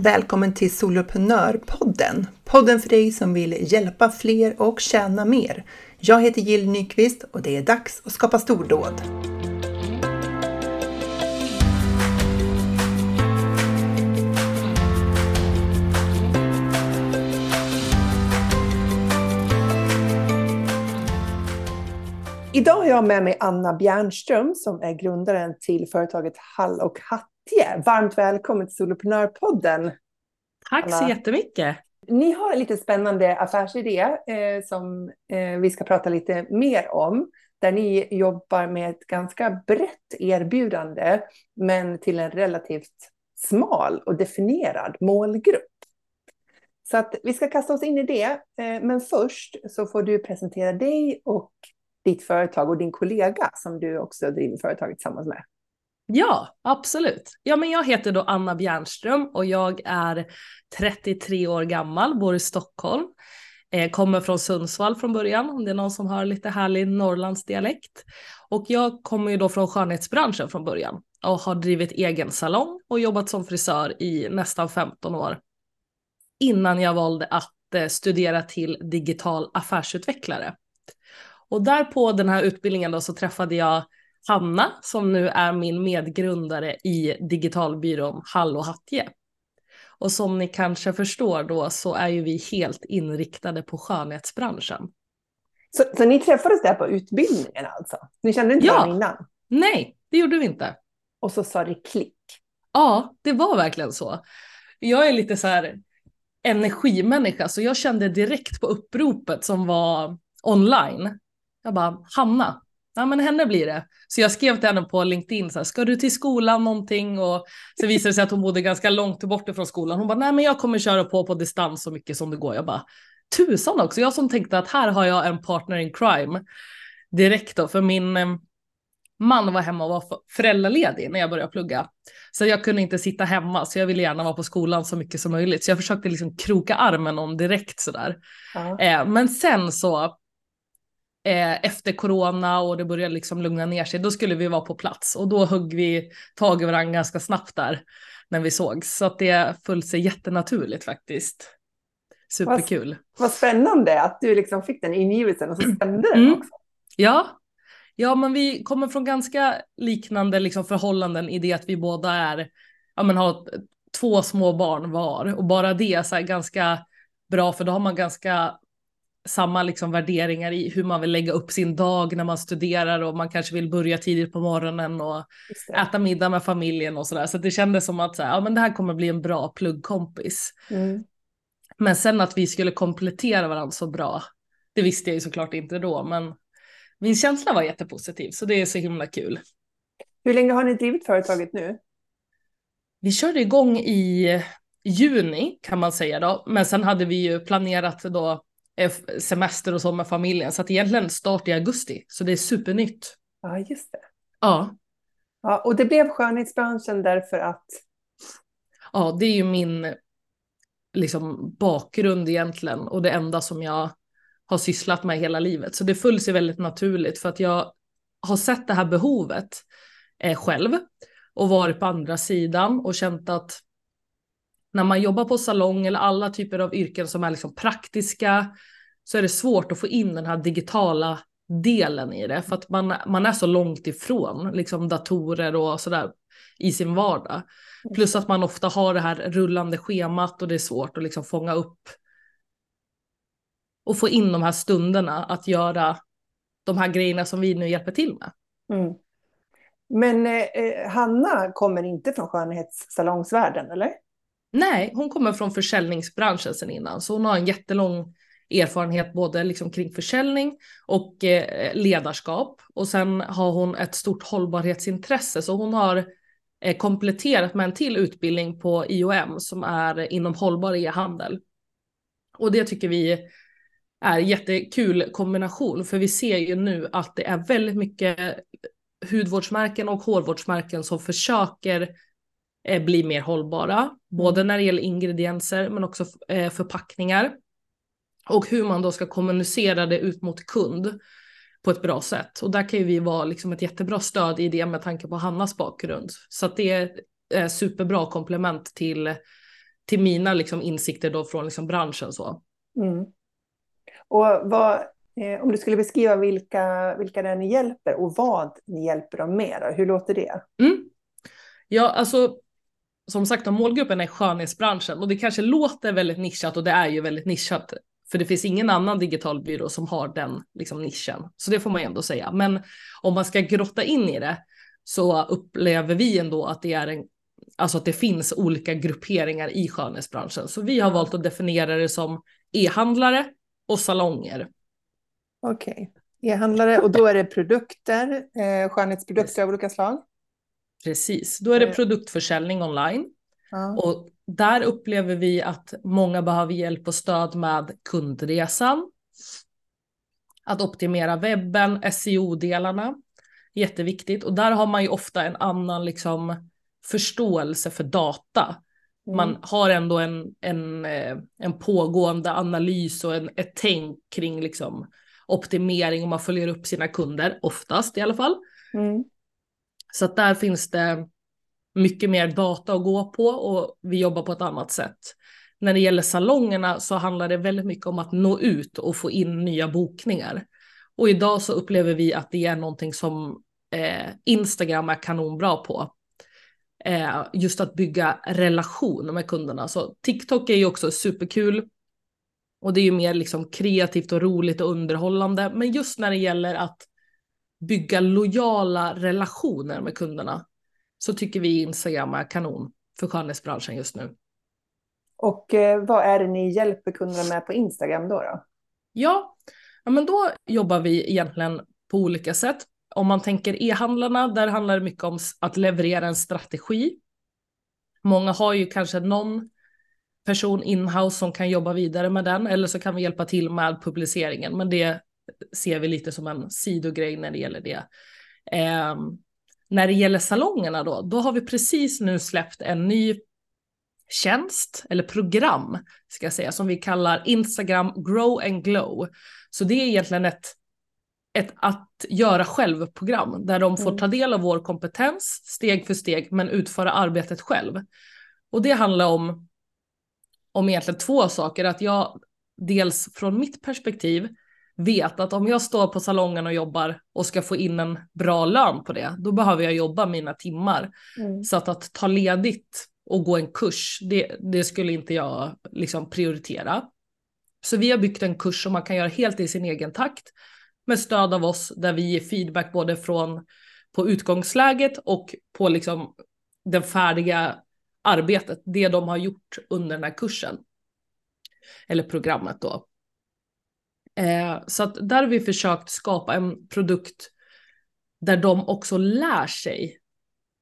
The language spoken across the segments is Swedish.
Välkommen till Soloprenörpodden! Podden för dig som vill hjälpa fler och tjäna mer. Jag heter Jill Nyqvist och det är dags att skapa stordåd. Idag har jag med mig Anna Bjernström som är grundaren till företaget Hall och Hattie. Varmt välkommen till Soloprenörpodden. Tack så jättemycket. Ni har en lite spännande affärsidé eh, som eh, vi ska prata lite mer om. Där ni jobbar med ett ganska brett erbjudande men till en relativt smal och definierad målgrupp. Så att vi ska kasta oss in i det. Eh, men först så får du presentera dig och ditt företag och din kollega som du också driver företaget tillsammans med. Ja, absolut. Ja, men jag heter då Anna Bjärnström och jag är 33 år gammal, bor i Stockholm. Eh, kommer från Sundsvall från början, om det är någon som har lite härlig Norrlandsdialekt. Och jag kommer ju då från skönhetsbranschen från början och har drivit egen salong och jobbat som frisör i nästan 15 år. Innan jag valde att eh, studera till digital affärsutvecklare. Och där på den här utbildningen då så träffade jag Hanna som nu är min medgrundare i digitalbyrån Hall och Hattie. Och som ni kanske förstår då så är ju vi helt inriktade på skönhetsbranschen. Så, så ni träffades där på utbildningen alltså? Ni kände inte ja. varandra innan? Nej, det gjorde vi inte. Och så sa det klick? Ja, det var verkligen så. Jag är lite så här energimänniska så jag kände direkt på uppropet som var online jag bara, Hanna, ja men henne blir det. Så jag skrev till henne på LinkedIn så här, ska du till skolan någonting? Och så visade det sig att hon bodde ganska långt bort ifrån skolan. Hon bara, nej men jag kommer köra på på distans så mycket som det går. Jag bara, tusan också. Jag som tänkte att här har jag en partner in crime direkt då, för min eh, man var hemma och var föräldraledig när jag började plugga. Så jag kunde inte sitta hemma, så jag ville gärna vara på skolan så mycket som möjligt. Så jag försökte liksom kroka armen om direkt sådär. Ja. Eh, men sen så eh, efter corona och det började liksom lugna ner sig, då skulle vi vara på plats och då högg vi tag i varandra ganska snabbt där när vi sågs. Så att det föll sig jättenaturligt faktiskt. Superkul. Vad, vad spännande att du liksom fick den ingivelsen och så stämde den mm. också. Ja. ja, men vi kommer från ganska liknande liksom förhållanden i det att vi båda är, ja men har två små barn var och bara det är så här ganska bra för då har man ganska samma liksom värderingar i hur man vill lägga upp sin dag när man studerar och man kanske vill börja tidigt på morgonen och äta middag med familjen och sådär. Så det kändes som att så här, ja, men det här kommer bli en bra pluggkompis. Mm. Men sen att vi skulle komplettera varandra så bra, det visste jag ju såklart inte då, men min känsla var jättepositiv, så det är så himla kul. Hur länge har ni drivit företaget nu? Vi körde igång i juni kan man säga då, men sen hade vi ju planerat då semester och så med familjen. Så att egentligen start i augusti. Så det är supernytt. Ja, just det. Ja. ja. Och det blev skönhetsbranschen därför att? Ja, det är ju min liksom, bakgrund egentligen och det enda som jag har sysslat med hela livet. Så det föll sig väldigt naturligt för att jag har sett det här behovet eh, själv och varit på andra sidan och känt att när man jobbar på salong eller alla typer av yrken som är liksom praktiska så är det svårt att få in den här digitala delen i det för att man, man är så långt ifrån liksom datorer och sådär i sin vardag. Plus att man ofta har det här rullande schemat och det är svårt att liksom fånga upp och få in de här stunderna att göra de här grejerna som vi nu hjälper till med. Mm. Men eh, eh Hanna kommer inte från skönhetssalongsvärlden, eller? Nej, hon kommer från försäljningsbranschen sen innan, så hon har en jättelång erfarenhet både liksom kring försäljning och eh, ledarskap. Och sen har hon ett stort hållbarhetsintresse, så hon har eh, kompletterat med en till utbildning på IOM som är inom hållbar e-handel. Och det tycker vi är jättekul kombination, för vi ser ju nu att det är väldigt mycket hudvårdsmärken och hårvårdsmärken som försöker eh, bli mer hållbara, både när det gäller ingredienser men också eh, förpackningar. Och hur man då ska kommunicera det ut mot kund på ett bra sätt. Och där kan ju vi vara liksom ett jättebra stöd i det med tanke på Hannas bakgrund. Så att det är eh, superbra komplement till, till mina liksom, insikter då från liksom, branschen. Så. Mm. Och vad, eh, om du skulle beskriva vilka, vilka det är ni hjälper och vad ni hjälper dem med, då, hur låter det? Mm. Ja, alltså som sagt, målgruppen är skönhetsbranschen och det kanske låter väldigt nischat och det är ju väldigt nischat. För det finns ingen annan digital byrå som har den liksom, nischen. Så det får man ju ändå säga. Men om man ska grotta in i det så upplever vi ändå att det är en Alltså att det finns olika grupperingar i skönhetsbranschen. Så vi har valt att definiera det som e-handlare och salonger. Okej, okay. e-handlare och då är det produkter, eh, skönhetsprodukter av olika slag? Precis, då är det eh. produktförsäljning online. Ja. Och där upplever vi att många behöver hjälp och stöd med kundresan. Att optimera webben, SEO-delarna. Jätteviktigt. Och där har man ju ofta en annan liksom förståelse för data. Mm. Man har ändå en, en, eh, en pågående analys och en, ett tänk kring liksom optimering och man följer upp sina kunder, oftast i alla fall. Mm. Så att där finns det mycket mer data att gå på och vi jobbar på ett annat sätt. När det gäller salongerna så handlar det väldigt mycket om att nå ut och få in nya bokningar. Och idag så upplever vi att det är någonting som eh, Instagram är kanonbra på. Eh, just att bygga relation med kunderna. Så TikTok är ju också superkul. Och det är ju mer liksom kreativt och roligt och underhållande. Men just när det gäller att bygga lojala relationer med kunderna så tycker vi Instagram är kanon för skönhetsbranschen just nu. Och eh, vad är det ni hjälper kunderna med på Instagram då? då? Ja, ja, men då jobbar vi egentligen på olika sätt. Om man tänker e-handlarna, där handlar det mycket om att leverera en strategi. Många har ju kanske någon person inhouse som kan jobba vidare med den, eller så kan vi hjälpa till med publiceringen, men det ser vi lite som en sidogrej när det gäller det. Eh, när det gäller salongerna då, då har vi precis nu släppt en ny tjänst eller program ska jag säga som vi kallar Instagram Grow and Glow. Så det är egentligen ett, ett att göra själv-program där de får mm. ta del av vår kompetens steg för steg men utföra arbetet själv. Och det handlar om, om egentligen två saker, att jag dels från mitt perspektiv vet att om jag står på salongen och jobbar och ska få in en bra lön på det, då behöver jag jobba mina timmar. Mm. Så att, att ta ledigt och gå en kurs, det, det skulle inte jag liksom prioritera. Så vi har byggt en kurs som man kan göra helt i sin egen takt med stöd av oss där vi ger feedback både från på utgångsläget och på liksom den färdiga arbetet, det de har gjort under den här kursen. Eller programmet då. Eh, så att där har vi försökt skapa en produkt där de också lär sig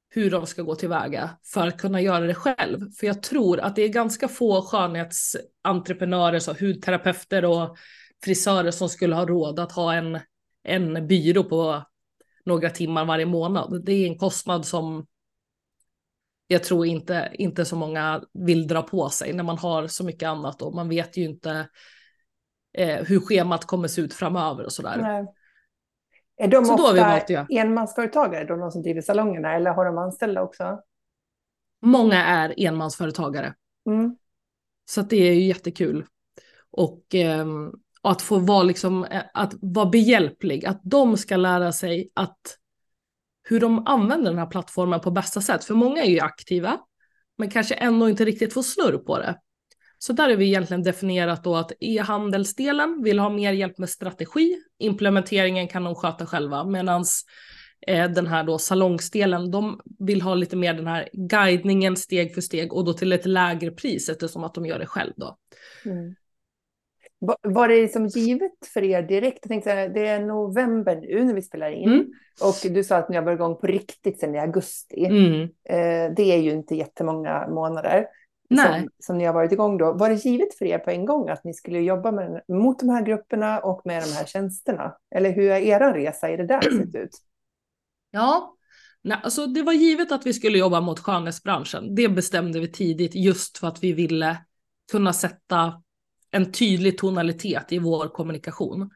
hur de ska gå tillväga för att kunna göra det själv. För jag tror att det är ganska få skönhetsentreprenörer, så hudterapeuter och frisörer som skulle ha råd att ha en, en byrå på några timmar varje månad. Det är en kostnad som jag tror inte, inte så många vill dra på sig när man har så mycket annat och man vet ju inte eh, hur schemat kommer se ut framöver och sådär. Nej. Är de så ofta då har vi valt, enmansföretagare, då, de som driver salongerna, eller har de anställda också? Många är enmansföretagare. Mm. Så det är ju jättekul. Och, eh, att få vara liksom, eh, att vara behjälplig, att de ska lära sig att hur de använder den här plattformen på bästa sätt. För många är ju aktiva, men kanske ändå inte riktigt får snurr på det. Så där har vi egentligen definierat då att e-handelsdelen vill ha mer hjälp med strategi. Implementeringen kan de sköta själva medan eh, den här då salongsdelen, de vill ha lite mer den här guidningen steg för steg och då till ett lägre pris eftersom att de gör det själv då. Mm. Var det som givet för er direkt? Jag tänkte, det är november nu när vi spelar in mm. och du sa att ni har varit igång på riktigt sedan i augusti. Mm. Eh, det är ju inte jättemånga månader. Nej. Som, som ni har varit igång då. Var det givet för er på en gång att ni skulle jobba med, mot de här grupperna och med de här tjänsterna? Eller hur har er resa i det där sett ut? Ja, Nej, alltså det var givet att vi skulle jobba mot skönhetsbranschen. Det bestämde vi tidigt just för att vi ville kunna sätta en tydlig tonalitet i vår kommunikation.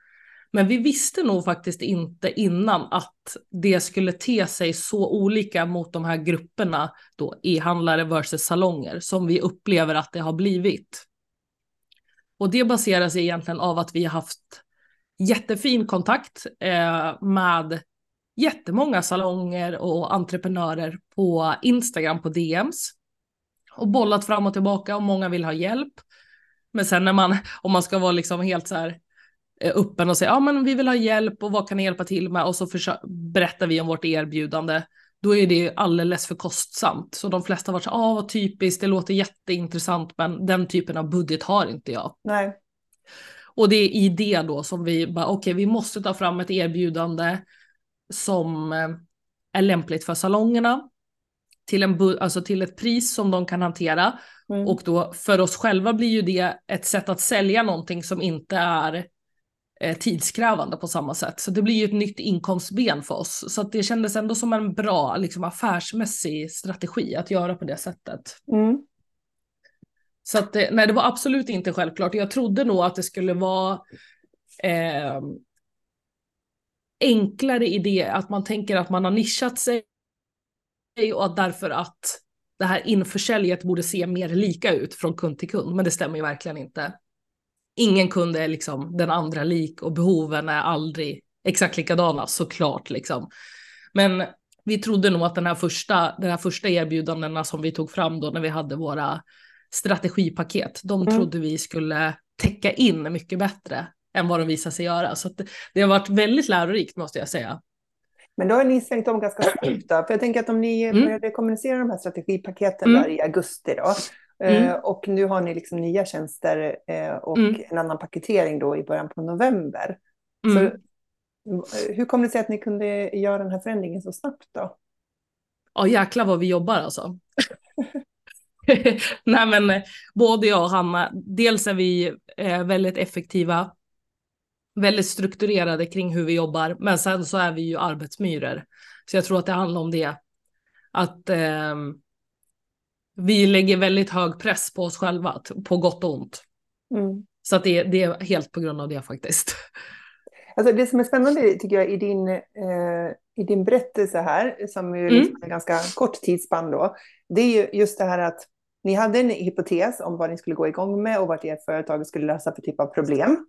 Men vi visste nog faktiskt inte innan att det skulle te sig så olika mot de här grupperna då e-handlare versus salonger som vi upplever att det har blivit. Och det baseras egentligen av att vi har haft jättefin kontakt eh, med jättemånga salonger och entreprenörer på Instagram på DMs och bollat fram och tillbaka och många vill ha hjälp. Men sen när man, om man ska vara liksom helt så här öppen och säga ja men vi vill ha hjälp och vad kan ni hjälpa till med och så berättar vi om vårt erbjudande då är det alldeles för kostsamt. Så de flesta har varit så ah vad typiskt, det låter jätteintressant men den typen av budget har inte jag. Nej. Och det är i det då som vi bara okej okay, vi måste ta fram ett erbjudande som eh, är lämpligt för salongerna till, en alltså till ett pris som de kan hantera. Mm. Och då för oss själva blir ju det ett sätt att sälja någonting som inte är eh, tidskrävande på samma sätt. Så det blir ju ett nytt inkomstben för oss. Så det kändes ändå som en bra liksom, affärsmässig strategi att göra på det sättet. Mm. Så att eh, nej, det var absolut inte självklart. Jag trodde nog att det skulle vara eh, enklare idé, att man tänker att man har nischat sig och att därför att det här införsäljet borde se mer lika ut från kund till kund, men det stämmer ju verkligen inte. Ingen kund är liksom den andra lik och behoven är aldrig exakt likadana såklart liksom. Men vi trodde nog att den här första, den här första erbjudandena som vi tog fram då när vi hade våra strategipaket, de mm. trodde vi skulle täcka in mycket bättre än vad de visar sig göra. Så det, det har varit väldigt lärorikt måste jag säga. Men då har ni svängt om ganska snabbt. För jag tänker att om ni mm. började kommunicera de här strategipaketen mm. där i augusti då. Eh, mm. och nu har ni liksom nya tjänster eh, och mm. en annan paketering då i början på november. Så mm. eh, hur kommer det sig att ni kunde göra den här förändringen så snabbt då? Ja jäklar vad vi jobbar alltså. Nej men både jag och Hanna, dels är vi väldigt effektiva väldigt strukturerade kring hur vi jobbar, men sen så är vi ju arbetsmyror. Så jag tror att det handlar om det. Att eh, vi lägger väldigt hög press på oss själva, på gott och ont. Mm. Så att det, det, är helt på grund av det faktiskt. Alltså det som är spännande tycker jag i din, eh, i din berättelse här, som är liksom mm. en ganska kort tidsspann då, det är ju just det här att ni hade en hypotes om vad ni skulle gå igång med och vad ert företag skulle lösa för typ av problem.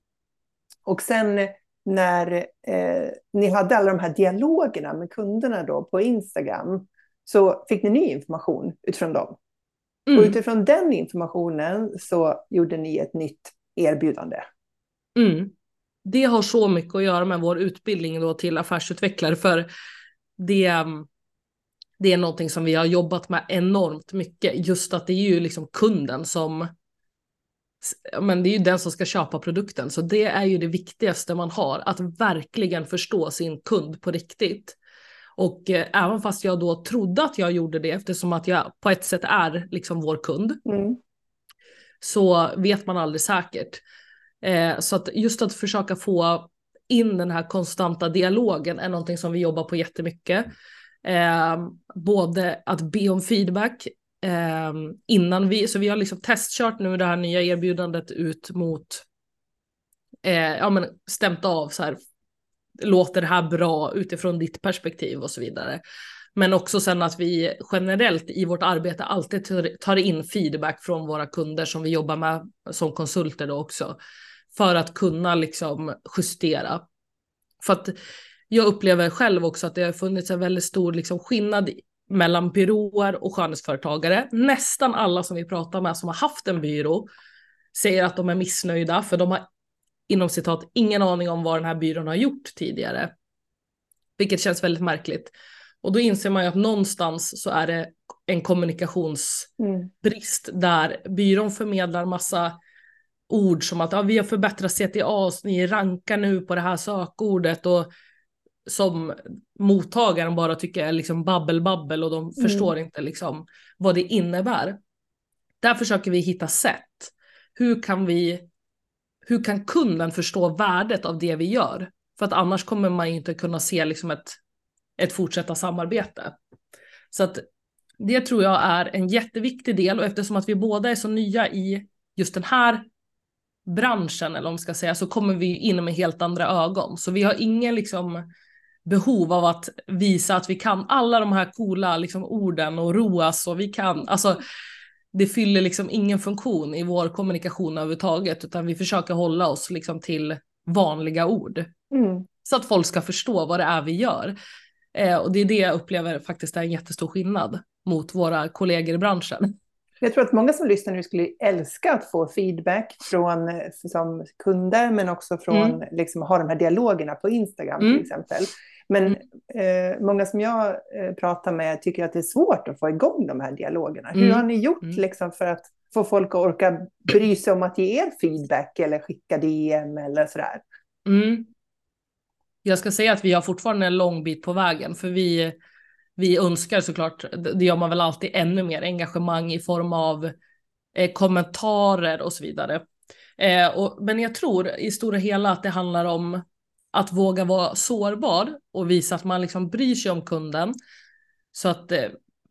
Och sen när eh, ni hade alla de här dialogerna med kunderna då på Instagram så fick ni ny information utifrån dem. Mm. Och utifrån den informationen så gjorde ni ett nytt erbjudande. Mm. Det har så mycket att göra med vår utbildning då till affärsutvecklare för det, det är någonting som vi har jobbat med enormt mycket. Just att det är ju liksom kunden som men det är ju den som ska köpa produkten, så det är ju det viktigaste man har, att verkligen förstå sin kund på riktigt. Och eh, även fast jag då trodde att jag gjorde det, eftersom att jag på ett sätt är liksom vår kund, mm. så vet man aldrig säkert. Eh, så att just att försöka få in den här konstanta dialogen är någonting som vi jobbar på jättemycket. Eh, både att be om feedback, eh, innan vi, så vi har liksom testkört nu det här nya erbjudandet ut mot, eh, ja men stämt av så här, låter det här bra utifrån ditt perspektiv och så vidare. Men också sen att vi generellt i vårt arbete alltid tar in feedback från våra kunder som vi jobbar med som konsulter då också. För att kunna liksom justera. För att jag upplever själv också att det har funnits en väldigt stor liksom skillnad mellan byråer och skönhetsföretagare. Nästan alla som vi pratar med som har haft en byrå säger att de är missnöjda för de har inom citat int aning om vad den här byrån har gjort tidigare. Vilket känns väldigt märkligt. Och då inser man ju att någonstans så är det en kommunikationsbrist mm. där byrån förmedlar massa ord som att ja, vi har förbättrat CTA, ni rankar nu på det här sökordet och som mottagaren bara tycker är liksom babbel babbel och de mm. förstår inte liksom vad det innebär. Där försöker vi hitta sätt. Hur kan vi, hur kan kunden förstå värdet av det vi gör? För att annars kommer man inte kunna se liksom ett, ett fortsatta samarbete. Så att det tror jag är en jätteviktig del och eftersom att vi båda är så nya i just den här branschen eller om man ska säga så kommer vi in med helt andra ögon. Så vi har ingen liksom behov av att visa att vi kan alla de här coola liksom, orden och roas och vi kan, alltså det fyller liksom ingen funktion i vår kommunikation överhuvudtaget utan vi försöker hålla oss liksom till vanliga ord. Mm. Så att folk ska förstå vad det är vi gör. Eh, och det är det jag upplever faktiskt är en jättestor skillnad mot våra kollegor i branschen. Jag tror att många som lyssnar nu skulle älska att få feedback från som kunder, men också från Mm. liksom, ha de här dialogerna på Instagram Mm. till exempel. Men eh, många som jag eh, pratar med tycker att det är svårt att få igång de här dialogerna. Hur Mm. har ni gjort Mm. liksom, för att få folk att orka bry sig om att ge er feedback eller skicka DM eller sådär? Mm. Jag ska säga att vi har fortfarande en lång bit på vägen för vi, vi önskar såklart, det gör man väl alltid, ännu mer engagemang i form av eh, kommentarer och så vidare. Eh, och, men jag tror i stora hela att det handlar om att våga vara sårbar och visa att man liksom bryr sig om kunden. Så att eh,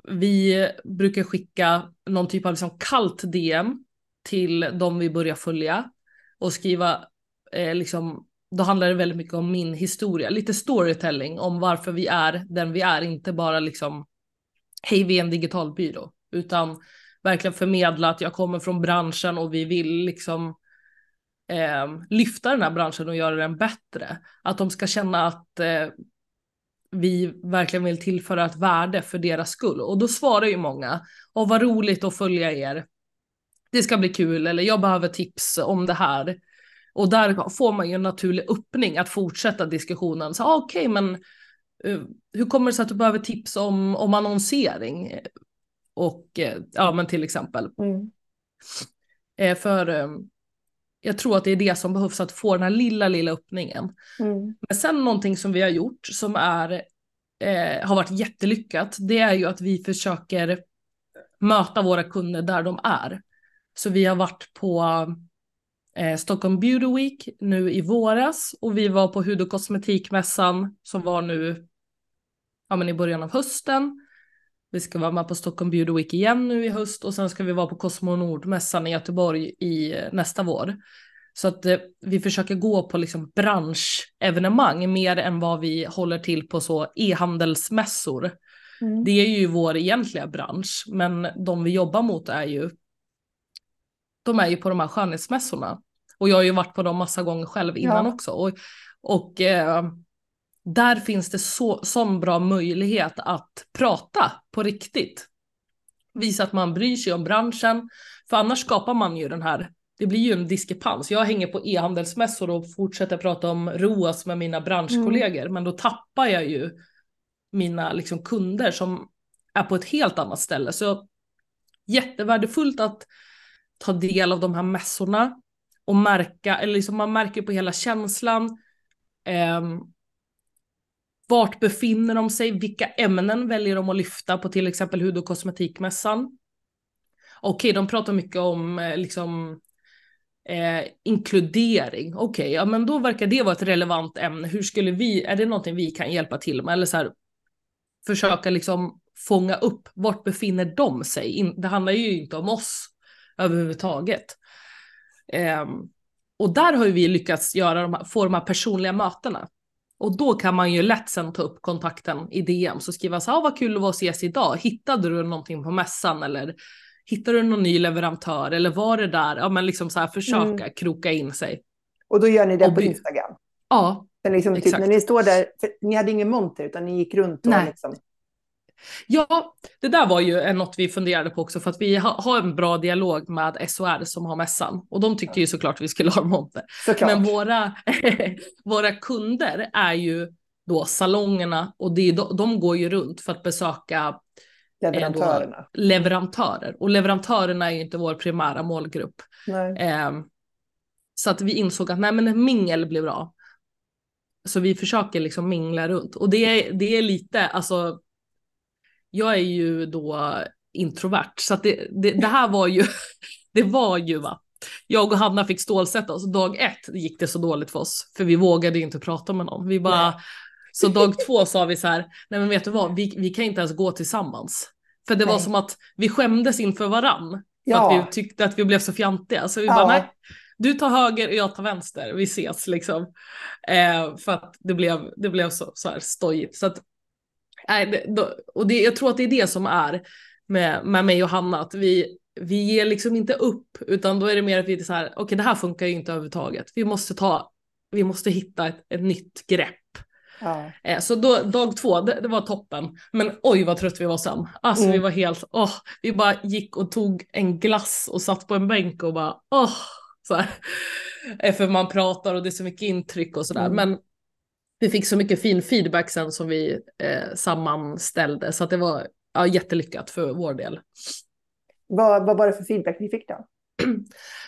vi brukar skicka någon typ av liksom kallt DM till de vi börjar följa och skriva eh, liksom då handlar det väldigt mycket om min historia, lite storytelling om varför vi är den vi är, inte bara liksom hej vi är en digital byrå, utan verkligen förmedla att jag kommer från branschen och vi vill liksom eh, lyfta den här branschen och göra den bättre. Att de ska känna att eh, vi verkligen vill tillföra ett värde för deras skull. Och då svarar ju många, och vad roligt att följa er. Det ska bli kul, eller jag behöver tips om det här. Och där får man ju en naturlig öppning att fortsätta diskussionen. Så ah, okej, men uh, hur kommer det sig att du behöver tips om, om annonsering? Och uh, ja, men till exempel. Mm. Eh, för jag tror att det är det som behövs att få den här lilla, lilla öppningen. Mm. Men sen någonting som vi har gjort som är, har varit jättelyckat, det är ju att vi försöker möta våra kunder där de är. Så vi har varit på eh, Stockholm Beauty Week nu i våras och vi var på hud och kosmetikmässan som var nu ja, men i början av hösten. Vi ska vara med på Stockholm Beauty Week igen nu i höst och sen ska vi vara på Cosmo Nord-mässan i Göteborg i eh, nästa vår. Så att eh, vi försöker gå på liksom branschevenemang mer än vad vi håller till på så e-handelsmässor. Mm. Det är ju vår egentliga bransch, men de vi jobbar mot är ju de är ju på de här skönhetsmässorna. Och jag har ju varit på dem massa gånger själv innan Ja. också. Och, och eh, där finns det så, sån bra möjlighet att prata på riktigt. Visa att man bryr sig om branschen. För annars skapar man ju den här, det blir ju en diskrepans. Jag hänger på e-handelsmässor och fortsätter prata om ROAS med mina branschkollegor. Men då tappar jag ju mina liksom, kunder som är på ett helt annat ställe. Så jättevärdefullt att ta del av de här mässorna och märka, eller liksom man märker på hela känslan. Eh, vart befinner de sig? Vilka ämnen väljer de att lyfta på till exempel hud och kosmetikmässan? Okej, de pratar mycket om eh, liksom eh, inkludering. Okej, ja men då verkar det vara ett relevant ämne. Hur skulle vi, är det någonting vi kan hjälpa till med? Eller så här, försöka liksom fånga upp vart befinner de sig? In, det handlar ju inte om oss överhuvudtaget. Ehm, och där har ju vi lyckats göra de här, få de här personliga mötena. Och då kan man ju lätt sen ta upp kontakten i DM så skriva så här, ah, vad kul det var att ses idag. Hittade du någonting på mässan eller hittade du någon ny leverantör eller var det där? Ja, men liksom så här försöka kroka in sig. Och då gör ni det Och på Instagram? Ja, Men liksom, typ, när ni står där, för ni hade ingen monter utan ni gick runt och Nej. liksom... Ja, det där var ju något vi funderade på också för att vi ha, har en bra dialog med SOR som har mässan och de tyckte ju såklart att vi skulle ha monter. Såklart. Men våra, våra kunder är ju då salongerna och det de, de går ju runt för att besöka Leverantörerna. leverantörer och leverantörerna är ju inte vår primära målgrupp. Ehm, så att vi insåg att nej men mingel blir bra. Så vi försöker liksom mingla runt och det är, det är lite, alltså jag är ju då introvert så att det, det, det här var ju, det var ju va. Jag och Hanna fick stålsätta oss. Dag ett gick det så dåligt för oss för vi vågade inte prata med någon. Vi bara, Nej. så dag två sa vi så här, nej men vet du vad, vi, vi kan inte ens gå tillsammans. För det var Nej. som att vi skämdes inför varann. För Ja. att vi tyckte att vi blev så fjantiga. Så vi Ja. bara, nej, du tar höger och jag tar vänster, vi ses liksom. Eh, för att det blev, det blev så, så här stojigt. Så att, då, och det, jag tror att det är det som är med, med mig och Hanna, att vi, vi ger liksom inte upp, utan då är det mer att vi är så här, okej okay, det här funkar ju inte överhuvudtaget. Vi måste ta, vi måste hitta ett, ett nytt grepp. Ja. Eh, så då, dag två, det, det, var toppen. Men oj vad trött vi var sen. Alltså mm. vi var helt, åh, oh, vi bara gick och tog en glass och satt på en bänk och bara, åh. Oh, så här. Eh, för man pratar och det är så mycket intryck och sådär. Mm. Men vi fick så mycket fin feedback sen som vi eh, sammanställde så att det var ja, jättelyckat för vår del. Vad, vad var det för feedback ni fick då?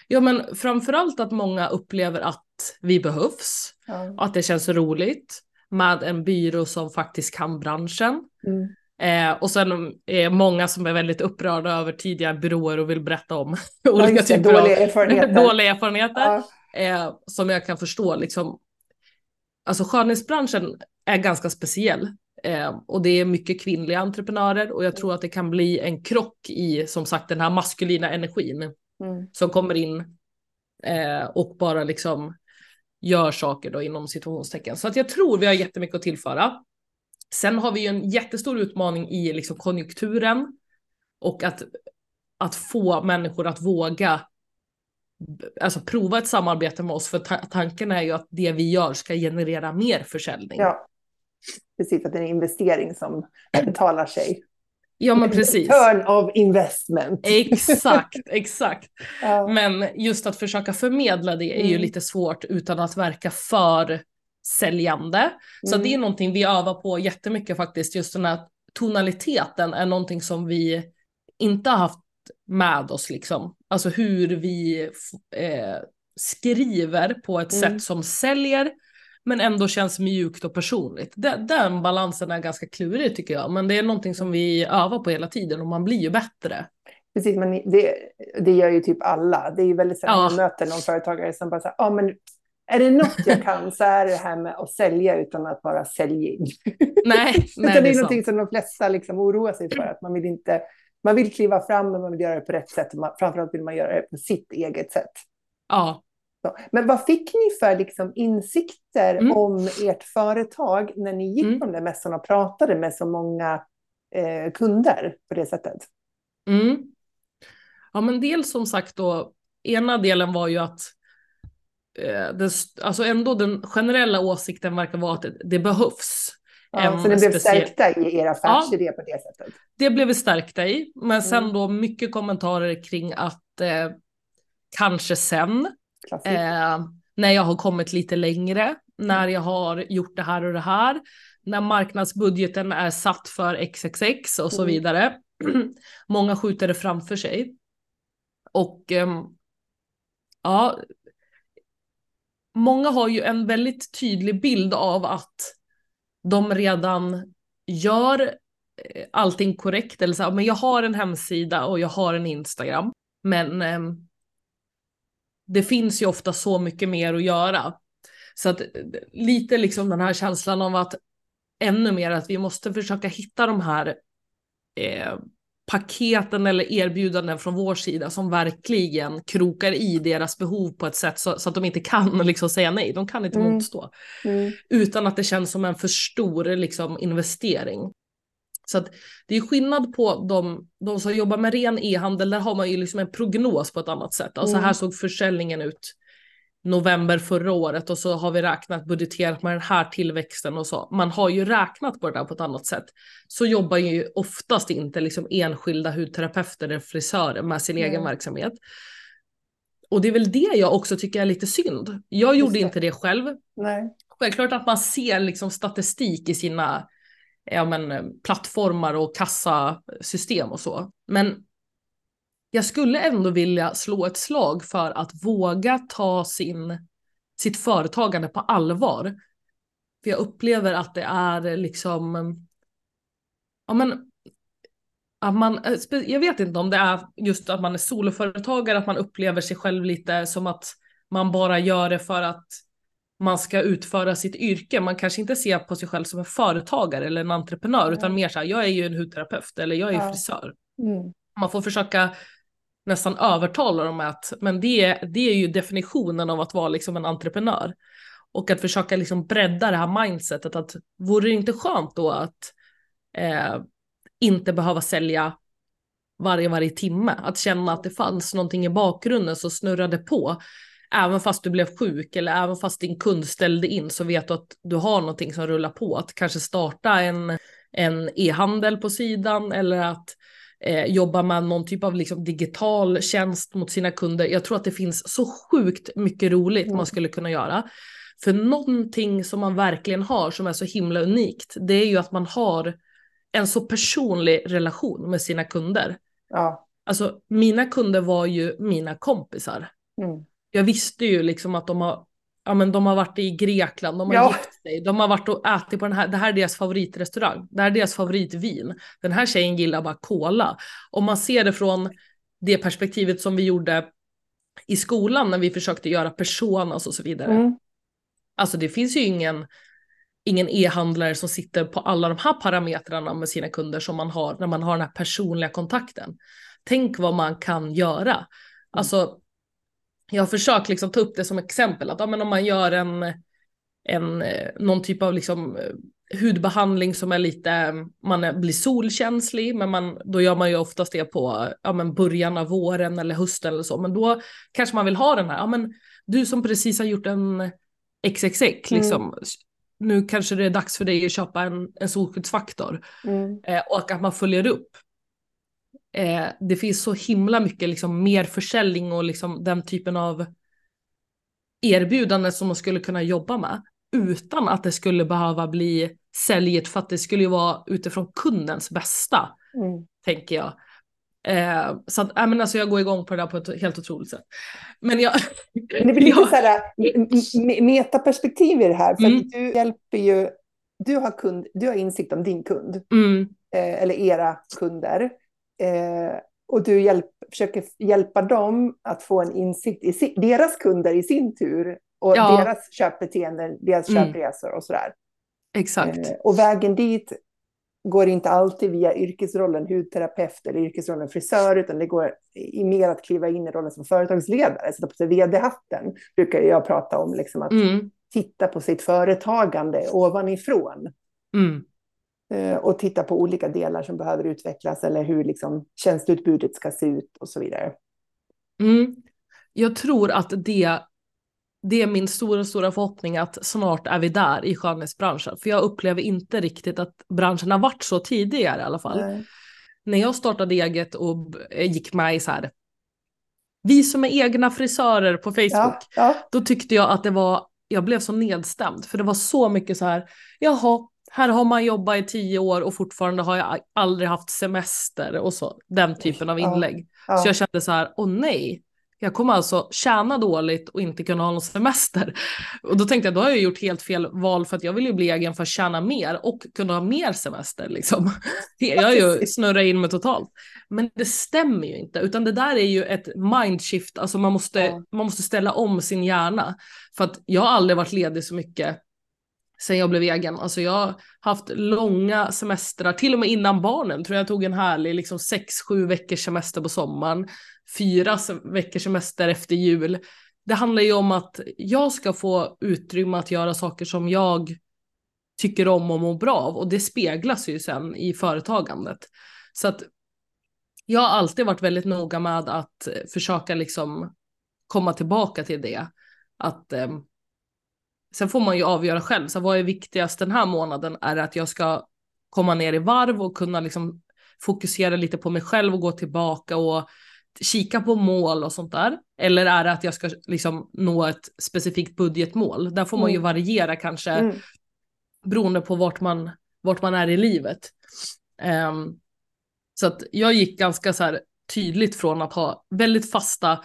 Ja men framförallt att många upplever att vi behövs, ja. att det känns roligt med en byrå som faktiskt kan branschen. Mm. Eh, och sen är många som är väldigt upprörda över tidigare byråer och vill berätta om olika ja, typer dåliga av erfarenheter, dåliga erfarenheter ja. eh, som jag kan förstå. Liksom, alltså skönhetsbranschen är ganska speciell eh, och det är mycket kvinnliga entreprenörer och jag tror att det kan bli en krock i som sagt den här maskulina energin mm. som kommer in eh, och bara liksom gör saker då inom situationstecken. Så att jag tror vi har jättemycket att tillföra. Sen har vi ju en jättestor utmaning i liksom konjunkturen och att, att få människor att våga alltså prova ett samarbete med oss för ta tanken är ju att det vi gör ska generera mer försäljning. Ja, precis, att det är en investering som betalar sig. Ja men precis. Turn of investment. Exakt, exakt. ja. Men just att försöka förmedla det är mm. ju lite svårt utan att verka för säljande. Så mm. det är någonting vi övar på jättemycket faktiskt. Just den här tonaliteten är någonting som vi inte har haft med oss liksom. Alltså hur vi eh, skriver på ett mm. sätt som säljer men ändå känns mjukt och personligt. Den, den balansen är ganska klurig tycker jag, men det är någonting som vi övar på hela tiden och man blir ju bättre. Precis, men det, det gör ju typ alla. Det är ju väldigt sällan ja. man möter någon företagare som bara säger, ja men är det något jag kan så är det här med att sälja utan att vara säljig. Nej, nej det är, det är någonting som de flesta liksom oroar sig för, att man vill inte, man vill kliva fram men man vill göra det på rätt sätt. Man, framförallt vill man göra det på sitt eget sätt. Ja. Så. Men vad fick ni för liksom insikter mm. om ert företag när ni gick mm. de där mässorna och pratade med så många eh, kunder på det sättet? Mm. Ja, men dels som sagt då, ena delen var ju att eh, det, alltså ändå den generella åsikten verkar vara att det, behövs. Ja, så ni blev stärkta i er affärsidé ja, på det sättet? Det blev vi stärkta i, men sen mm. då mycket kommentarer kring att eh, kanske sen, eh, när jag har kommit lite längre, när jag har gjort det här och det här, när marknadsbudgeten är satt för XXX och så mm. vidare. Många skjuter det framför sig. Och um, ja, många har ju en väldigt tydlig bild av att de redan gör eh, allting korrekt. Eller så, men jag har en hemsida och jag har en Instagram. Men eh, det finns ju ofta så mycket mer att göra. Så att eh, lite liksom den här känslan av att ännu mer att vi måste försöka hitta de här eh, paketen eller erbjudanden från vår sida som verkligen krokar i deras behov på ett sätt så, så att de inte kan liksom säga nej. De kan inte mm. motstå. Mm. Utan att det känns som en för stor liksom, investering. Så att det är skillnad på de, de som jobbar med ren e-handel, där har man ju liksom en prognos på ett annat sätt. Alltså mm. här såg försäljningen ut november förra året och så har vi räknat budgeterat med den här tillväxten och så. Man har ju räknat på det där på ett annat sätt. Så jobbar ju oftast inte liksom enskilda hudterapeuter eller frisörer med sin mm. egen verksamhet. Och det är väl det jag också tycker är lite synd. Jag gjorde inte det själv. Nej. Självklart att man ser liksom statistik i sina ja, men, plattformar och kassasystem och så. Men jag skulle ändå vilja slå ett slag för att våga ta sin, sitt företagande på allvar. För jag upplever att det är liksom, ja men, att man, jag vet inte om det är just att man är soloföretagare, att man upplever sig själv lite som att man bara gör det för att man ska utföra sitt yrke. Man kanske inte ser på sig själv som en företagare eller en entreprenör, mm. utan mer så här, jag är ju en hudterapeut eller jag är ja. frisör. Mm. Man får försöka nästan övertalar dem att men det, det är ju definitionen av att vara liksom en entreprenör. Och att försöka liksom bredda det här mindsetet att vore det inte skönt då att eh, inte behöva sälja varje, varje timme. Att känna att det fanns någonting i bakgrunden som snurrade på. Även fast du blev sjuk eller även fast din kund ställde in så vet du att du har någonting som rullar på. Att kanske starta en, en e-handel på sidan eller att eh, jobba med någon typ av liksom, digital tjänst mot sina kunder. Jag tror att det finns så sjukt mycket roligt mm. man skulle kunna göra. För någonting som man verkligen har som är så himla unikt, det är ju att man har en så personlig relation med sina kunder. Ja. Alltså mina kunder var ju mina kompisar. Mm. Jag visste ju liksom att de har, ja, men de har varit i Grekland, de har Ja. gift sig, de har varit och ätit på den här, det här är deras favoritrestaurang, det här är deras favoritvin. Den här tjejen gillar bara cola. Om man ser det från det perspektivet som vi gjorde i skolan när vi försökte göra personas och så vidare. Mm. Alltså det finns ju ingen ingen e-handlare som sitter på alla de här parametrarna med sina kunder som man har när man har den här personliga kontakten. Tänk vad man kan göra. Alltså, jag har försökt liksom ta upp det som exempel att ja, men om man gör en, en, eh, någon typ av liksom, eh, hudbehandling som är lite, man blir solkänslig, men man, då gör man ju oftast det på ja, men början av våren eller hösten eller så, men då kanske man vill ha den här, ja men du som precis har gjort en XXX, liksom, nu kanske det är dags för dig att köpa en, en solskyddsfaktor Mm. eh, och att man följer upp. Eh, det finns så himla mycket liksom, mer försäljning och liksom, den typen av erbjudanden som man skulle kunna jobba med utan att det skulle behöva bli säljet för att det skulle ju vara utifrån kundens bästa, Mm. tänker jag. Eh, så att, äh, men alltså jag går igång på det där på ett helt otroligt sätt. Men jag... Men det blir lite Ja. så här m- m- metaperspektiv i det här. För Mm. att du hjälper ju, du har, kund, du har insikt om din kund, Mm, eh, eller era kunder. Eh, och du hjälp, försöker hjälpa dem att få en insikt i si, deras kunder i sin tur. Och Ja. deras köpbeteenden, deras Mm. köpresor och sådär. exakt. Eh, och vägen dit går inte alltid via yrkesrollen hudterapeut eller yrkesrollen frisör, utan det går i mer att kliva in i rollen som företagsledare. Sätta på sig vd-hatten, brukar jag prata om, liksom att Mm, titta på sitt företagande ovanifrån. mm, och titta på olika delar som behöver utvecklas eller hur liksom tjänsteutbudet ska se ut och så vidare. mm. Jag tror att det, det är min stora, stora förhoppning att snart är vi där i skönhetsbranschen. För jag upplever inte riktigt att branschen har varit så tidigare i alla fall. Nej. När jag startade eget och b- gick med i så här, vi som är egna frisörer på Facebook, Ja, ja, då tyckte jag att det var, jag blev så nedstämd. För det var så mycket så här, jaha, här har man jobbat i tio år och fortfarande har jag aldrig haft semester och så. Den typen av Ja. inlägg. ja. Så jag kände så här, åh nej, jag kommer alltså tjäna dåligt och inte kunna ha någon semester. Och då tänkte jag, då har jag gjort helt fel val för att jag vill ju bli egen för att tjäna mer och kunna ha mer semester liksom. Jag har ju snurrat in mig totalt. Men det stämmer ju inte, utan det där är ju ett mindshift, alltså man måste, Ja. man måste ställa om sin hjärna. För att jag har aldrig varit ledig så mycket sen jag blev egen. Alltså jag har haft långa semestrar, till och med innan barnen tror jag tog en härlig liksom sex, sju veckors semester på sommaren. Fyra veckors semester efter jul. Det handlar ju om att jag ska få utrymme att göra saker som jag tycker om och mår bra av och det speglas ju sen i företagandet. Så att jag har alltid varit väldigt noga med att eh, försöka liksom komma tillbaka till det. Att eh, Sen får man ju avgöra själv, så vad är viktigast den här månaden? Är det att jag ska komma ner i varv och kunna liksom fokusera lite på mig själv och gå tillbaka och kika på mål och sånt där? Eller är det att jag ska liksom nå ett specifikt budgetmål? Där får man ju Mm. variera kanske Mm. beroende på vart man, vart man är i livet. Ehm, så att jag gick ganska så tydligt från att ha väldigt fasta,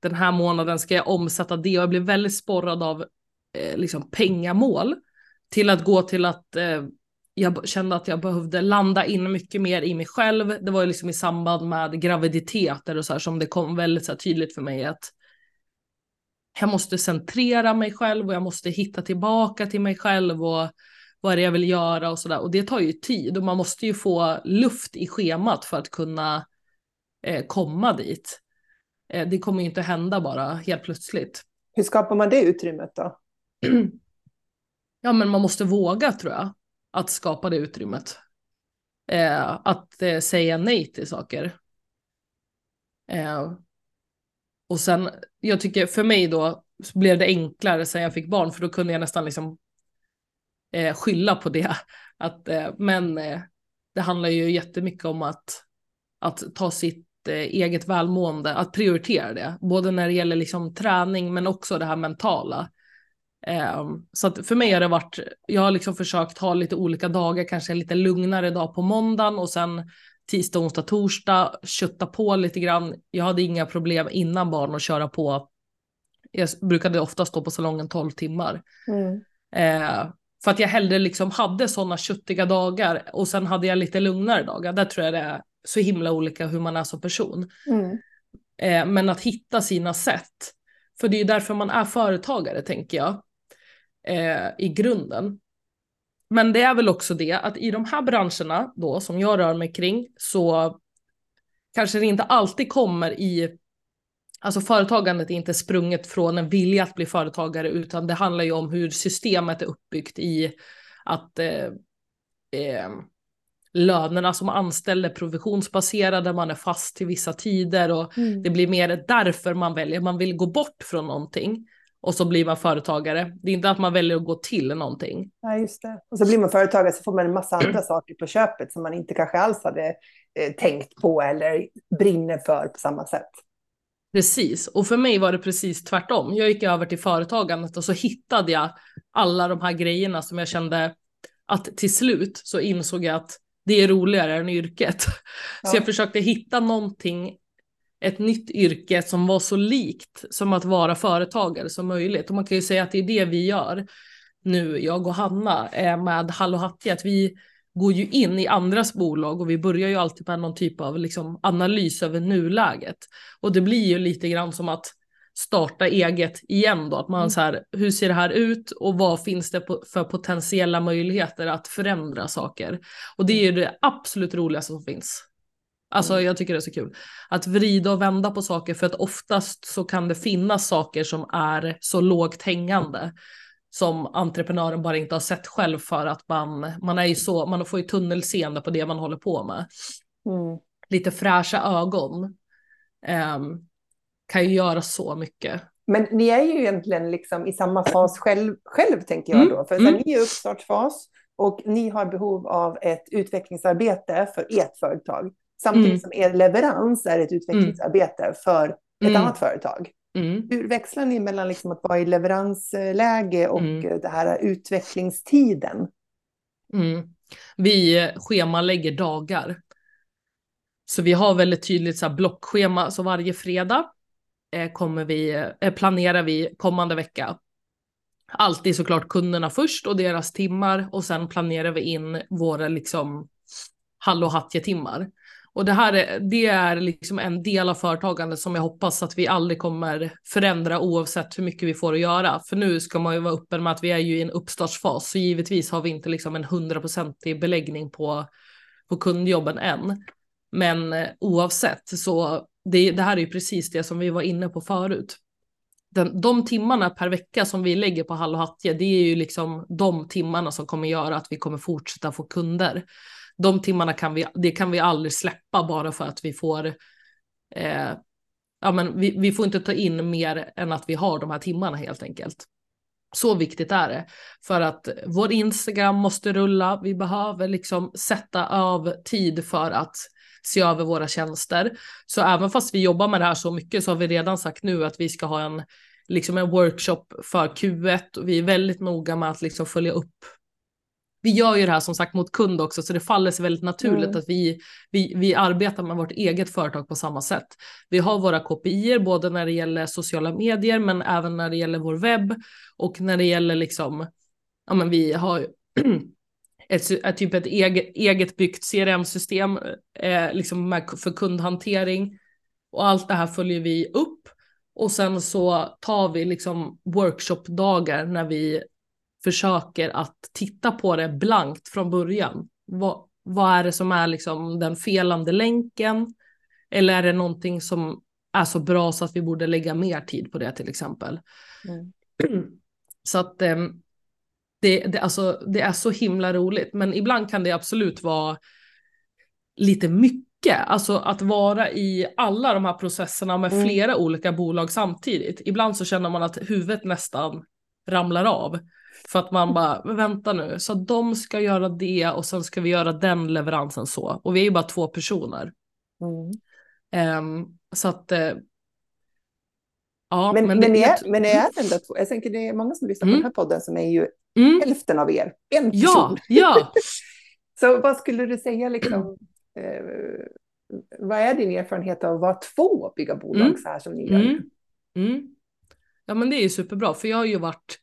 den här månaden ska jag omsätta det och jag blev väldigt sporrad av eh, liksom pengamål till att gå till att eh, jag kände att jag behövde landa in mycket mer i mig själv. Det var ju liksom i samband med graviditeter och så här som det kom väldigt så här tydligt för mig att jag måste centrera mig själv och jag måste hitta tillbaka till mig själv och vad är det jag vill göra och sådär. Och det tar ju tid och man måste ju få luft i schemat för att kunna eh, komma dit. Eh, det kommer ju inte hända bara helt plötsligt. Hur skapar man det utrymmet då? ja, men man måste våga tror jag, att skapa det utrymmet. Eh, att eh, säga nej till saker. Eh, och sen, jag tycker för mig då så blev det enklare sen jag fick barn, för då kunde jag nästan liksom eh, skylla på det. Att, eh, men eh, det handlar ju jättemycket om att, att ta sitt eh, eget välmående, att prioritera det. Både när det gäller liksom träning men också det här mentala. Eh, så att för mig har det varit, jag har liksom försökt ha lite olika dagar, kanske en lite lugnare dag på måndagen och sen tisdag, onsdag, torsdag, kötta på lite grann. Jag hade inga problem innan barn att köra på. Jag brukade ofta stå på salongen 12 timmar. Mm. Eh, för att jag hellre liksom hade sådana köttiga dagar och sen hade jag lite lugnare dagar. Där tror jag det är så himla olika hur man är som person. Mm. Eh, men att hitta sina sätt. För det är ju därför man är företagare tänker jag. Eh, I grunden. Men det är väl också det att i de här branscherna då som jag rör mig kring så kanske det inte alltid kommer i Alltså företagandet är inte sprunget från en vilja att bli företagare utan det handlar ju om hur systemet är uppbyggt i att eh, eh, lönerna som anställd är provisionsbaserade, man är fast till vissa tider och mm. det blir mer därför man väljer, man vill gå bort från någonting och så blir man företagare. Det är inte att man väljer att gå till någonting. Ja, just det. Och så blir man företagare så får man en massa andra saker på köpet som man inte kanske alls hade eh, tänkt på eller brinner för på samma sätt. Precis, och för mig var det precis tvärtom. Jag gick över till företagandet och så hittade jag alla de här grejerna som jag kände att till slut så insåg jag att det är roligare än yrket. Ja. Så jag försökte hitta någonting, ett nytt yrke som var så likt som att vara företagare som möjligt. Och man kan ju säga att det är det vi gör nu, jag och Hanna, med Hallå Hattie, att vi går ju in i andras bolag och vi börjar ju alltid med någon typ av liksom analys över nuläget. Och det blir ju lite grann som att starta eget igen då, att man mm. så här, hur ser det här ut och vad finns det för potentiella möjligheter att förändra saker? Och det är ju det absolut roligaste som finns. Alltså mm. jag tycker det är så kul. Att vrida och vända på saker för att oftast så kan det finnas saker som är så lågt hängande som entreprenören bara inte har sett själv för att man, man är ju så, man får ju tunnelseende på det man håller på med. Mm. Lite fräscha ögon um, kan ju göra så mycket. Men ni är ju egentligen liksom i samma fas själv, själv tänker jag mm. då. För mm. ni är i uppstartsfas och ni har behov av ett utvecklingsarbete för ert företag. Samtidigt mm. som er leverans är ett utvecklingsarbete för ett mm. annat företag. Mm. Hur växlar ni mellan liksom att vara i leveransläge och mm. det här utvecklingstiden? Mm. Vi schemalägger dagar. Så vi har väldigt tydligt så blockschema, så varje fredag eh, kommer vi, eh, planerar vi kommande vecka. Alltid såklart kunderna först och deras timmar och sen planerar vi in våra liksom hallå timmar och det här är, det är liksom en del av företagandet som jag hoppas att vi aldrig kommer förändra oavsett hur mycket vi får att göra. För nu ska man ju vara öppen med att vi är ju i en uppstartsfas, så givetvis har vi inte liksom en hundraprocentig beläggning på, på kundjobben än. Men eh, oavsett så det, det här är ju precis det som vi var inne på förut. Den, de timmarna per vecka som vi lägger på Hall och Hattie, det är ju liksom de timmarna som kommer göra att vi kommer fortsätta få kunder de timmarna kan vi, det kan vi aldrig släppa bara för att vi får, eh, ja men vi, vi får inte ta in mer än att vi har de här timmarna helt enkelt. Så viktigt är det. För att vår Instagram måste rulla, vi behöver liksom sätta av tid för att se över våra tjänster. Så även fast vi jobbar med det här så mycket så har vi redan sagt nu att vi ska ha en, liksom en workshop för Q1 och vi är väldigt noga med att liksom följa upp vi gör ju det här som sagt mot kund också, så det faller sig väldigt naturligt mm. att vi, vi, vi arbetar med vårt eget företag på samma sätt. Vi har våra KPI, både när det gäller sociala medier, men även när det gäller vår webb och när det gäller liksom, ja men vi har ett, ett typ ett eget, eget byggt CRM-system eh, liksom med, för kundhantering och allt det här följer vi upp och sen så tar vi liksom workshopdagar när vi försöker att titta på det blankt från början. Vad, vad är det som är liksom den felande länken? Eller är det någonting som är så bra så att vi borde lägga mer tid på det till exempel. Mm. Så att ehm, det, det, alltså, det är så himla roligt, men ibland kan det absolut vara lite mycket. Alltså att vara i alla de här processerna med mm. flera olika bolag samtidigt. Ibland så känner man att huvudet nästan ramlar av. För att man bara, vänta nu, så de ska göra det och sen ska vi göra den leveransen så. Och vi är ju bara två personer. Mm. Um, så att uh, Ja, men, men, men, det, är, men det är ändå två. Jag tänker det är många som lyssnar mm. på den här podden som är ju mm. hälften av er, en person. Ja, ja. så vad skulle du säga liksom, eh, vad är din erfarenhet av att vara två bygga bolag mm. så här som ni gör? Mm. mm. Ja men det är ju superbra för jag har ju varit,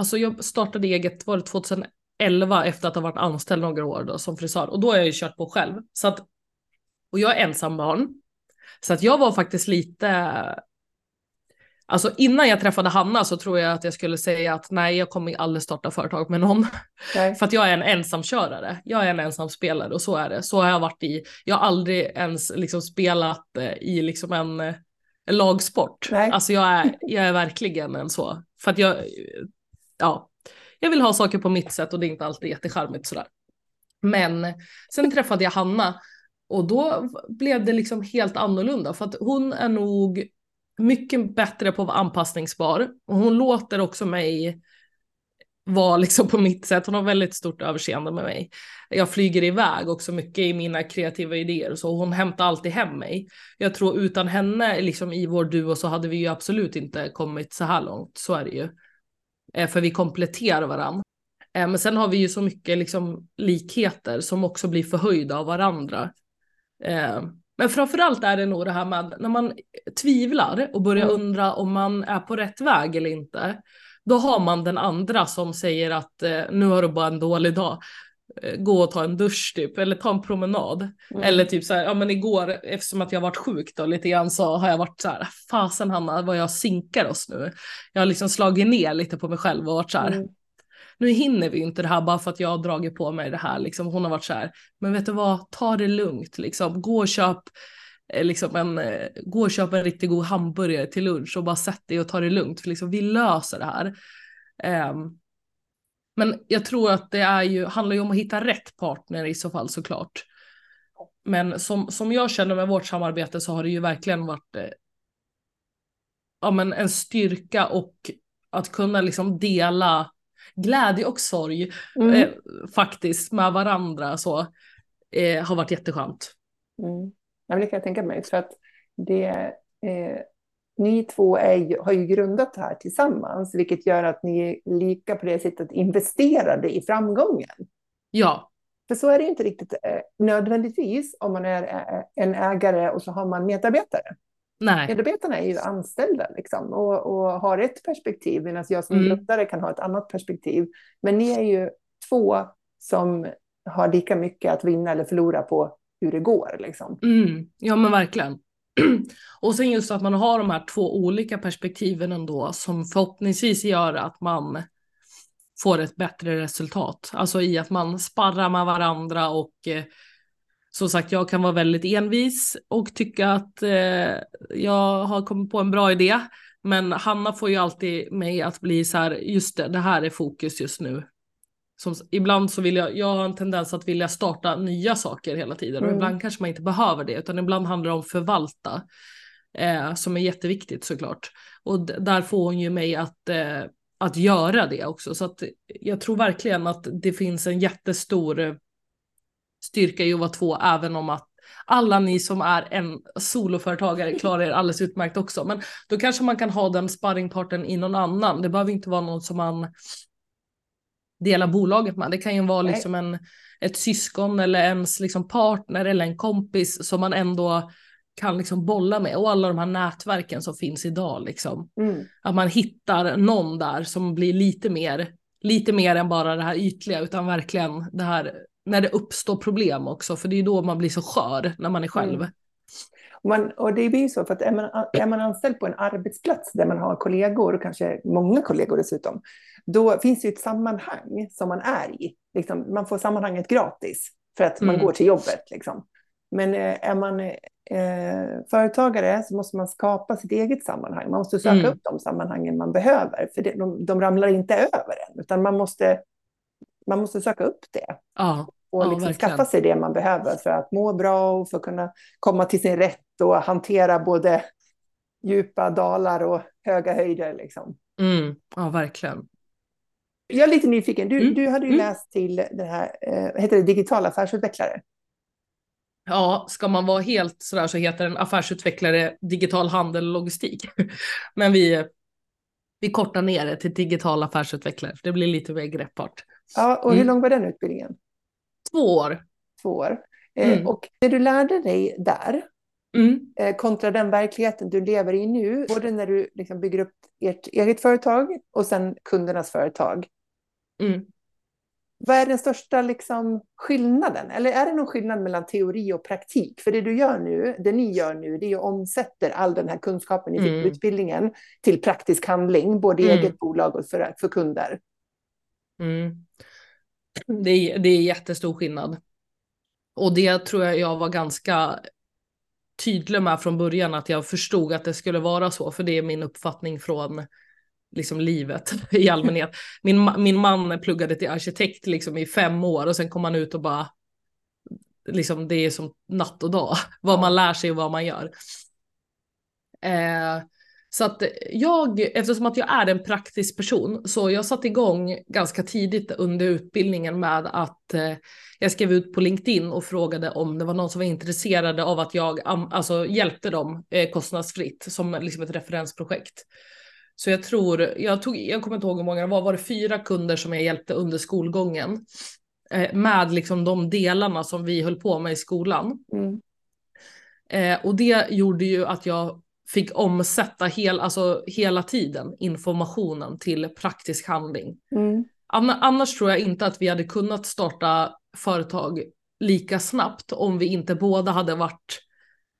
alltså jag startade eget, var det 2011 efter att ha varit anställd några år då som frisör och då har jag ju kört på själv. Så att, och jag är ensam barn. Så att jag var faktiskt lite Alltså innan jag träffade Hanna så tror jag att jag skulle säga att nej, jag kommer aldrig starta företag med någon. Nej. För att jag är en ensamkörare. Jag är en ensamspelare och så är det. Så har jag varit i, jag har aldrig ens liksom spelat eh, i liksom en, eh, en lagsport. Nej. Alltså jag är, jag är verkligen en så. För att jag, ja, jag vill ha saker på mitt sätt och det är inte alltid jättecharmigt sådär. Men sen träffade jag Hanna och då blev det liksom helt annorlunda för att hon är nog mycket bättre på att vara anpassningsbar. Och hon låter också mig vara liksom på mitt sätt. Hon har väldigt stort överseende med mig. Jag flyger iväg också mycket i mina kreativa idéer och så hon hämtar alltid hem mig. Jag tror utan henne liksom i vår duo så hade vi ju absolut inte kommit så här långt. Så är det ju. Eh, för vi kompletterar varandra. Eh, men sen har vi ju så mycket liksom likheter som också blir förhöjda av varandra. Eh, men framförallt är det nog det här med när man tvivlar och börjar mm. undra om man är på rätt väg eller inte. Då har man den andra som säger att nu har du bara en dålig dag. Eh, gå och ta en dusch typ eller ta en promenad. Mm. Eller typ så här, ja men igår eftersom att jag varit sjuk då lite grann så har jag varit så här, fasen Hanna vad jag sinkar oss nu. Jag har liksom slagit ner lite på mig själv och varit så här, mm nu hinner vi inte det här bara för att jag har dragit på mig det här. Liksom, hon har varit så här, men vet du vad, ta det lugnt, liksom. gå och köp eh, liksom en, eh, gå och köp en riktigt god hamburgare till lunch och bara sätt dig och ta det lugnt, för liksom, vi löser det här. Um, men jag tror att det är ju, handlar ju om att hitta rätt partner i så fall såklart. Men som, som jag känner med vårt samarbete så har det ju verkligen varit eh, ja, men en styrka och att kunna liksom dela glädje och sorg mm. eh, faktiskt med varandra så eh, har varit jätteskönt. Mm. Ja, det kan jag tänka mig. För att det, eh, ni två är, har ju grundat det här tillsammans, vilket gör att ni är lika på det sättet investerade i framgången. Ja. För så är det inte riktigt eh, nödvändigtvis om man är eh, en ägare och så har man medarbetare. Nej. Medarbetarna är ju anställda liksom, och, och har ett perspektiv, medan jag som mm. grundare kan ha ett annat perspektiv. Men ni är ju två som har lika mycket att vinna eller förlora på hur det går. Liksom. Mm. Ja men verkligen. och sen just att man har de här två olika perspektiven ändå som förhoppningsvis gör att man får ett bättre resultat. Alltså i att man sparrar med varandra och eh, som sagt, jag kan vara väldigt envis och tycka att eh, jag har kommit på en bra idé. Men Hanna får ju alltid mig att bli så här, just det, det här är fokus just nu. Som, ibland så vill jag, jag har en tendens att vilja starta nya saker hela tiden och mm. ibland kanske man inte behöver det utan ibland handlar det om förvalta. Eh, som är jätteviktigt såklart. Och där får hon ju mig att, eh, att göra det också. Så att jag tror verkligen att det finns en jättestor styrka i att vara två, även om att alla ni som är en soloföretagare klarar er alldeles utmärkt också. Men då kanske man kan ha den sparringparten i någon annan. Det behöver inte vara någon som man delar bolaget med. Det kan ju vara liksom en, ett syskon eller ens liksom partner eller en kompis som man ändå kan liksom bolla med och alla de här nätverken som finns idag. Liksom. Mm. Att man hittar någon där som blir lite mer, lite mer än bara det här ytliga utan verkligen det här när det uppstår problem också, för det är då man blir så skör när man är själv. Mm. Man, och det blir så, för att är man, är man anställd på en arbetsplats där man har kollegor, och kanske många kollegor dessutom, då finns det ett sammanhang som man är i. Liksom, man får sammanhanget gratis för att man mm. går till jobbet. Liksom. Men eh, är man eh, företagare så måste man skapa sitt eget sammanhang. Man måste söka Mm. upp de sammanhangen man behöver, för det, de, de ramlar inte över en, utan man måste, man måste söka upp det Ja, och Ja, liksom verkligen. skaffa sig det man behöver för att må bra och för att kunna komma till sin rätt och hantera både djupa dalar och höga höjder. Liksom. mm, ja verkligen. Jag är lite nyfiken. Du, Mm, du hade ju mm. läst till det här, eh, heter det digital affärsutvecklare? Ja, ska man vara helt sådär så heter den affärsutvecklare digital handel och logistik. Men vi, vi kortar ner det till digital affärsutvecklare, för det blir lite mer greppbart. Ja, och hur Mm. lång var den utbildningen? Två år. Två år. Eh, Mm. Och det du lärde dig där, Mm, eh, kontra den verkligheten du lever i nu, både när du liksom bygger upp ert eget företag och sen kundernas företag. mm. Vad är den största liksom, skillnaden? Eller är det någon skillnad mellan teori och praktik? För det du gör nu, det ni gör nu, det är att omsätter all den här kunskapen i Mm. utbildningen till praktisk handling, både i Mm. eget bolag och för, för kunder. Mm. Det, är, det är jättestor skillnad. Och det tror jag jag var ganska tydlig med från början att jag förstod att det skulle vara så, för det är min uppfattning från liksom livet i allmänhet. Min, min man pluggade till arkitekt liksom i fem år och sen kom han ut och bara, liksom det är som natt och dag, vad man lär sig och vad man gör. Eh, så att jag, eftersom att jag är en praktisk person, så jag satte igång ganska tidigt under utbildningen med att eh, jag skrev ut på LinkedIn och frågade om det var någon som var intresserade av att jag alltså, hjälpte dem eh, kostnadsfritt som liksom ett referensprojekt. Så jag tror, jag, tog, jag kommer inte ihåg hur många det var, var det fyra kunder som jag hjälpte under skolgången eh, med liksom de delarna som vi höll på med i skolan. Mm. Eh, och det gjorde ju att jag fick omsätta hel, alltså, hela tiden informationen till praktisk handling. Mm. Anna- Annars tror jag inte att vi hade kunnat starta företag lika snabbt om vi inte båda hade varit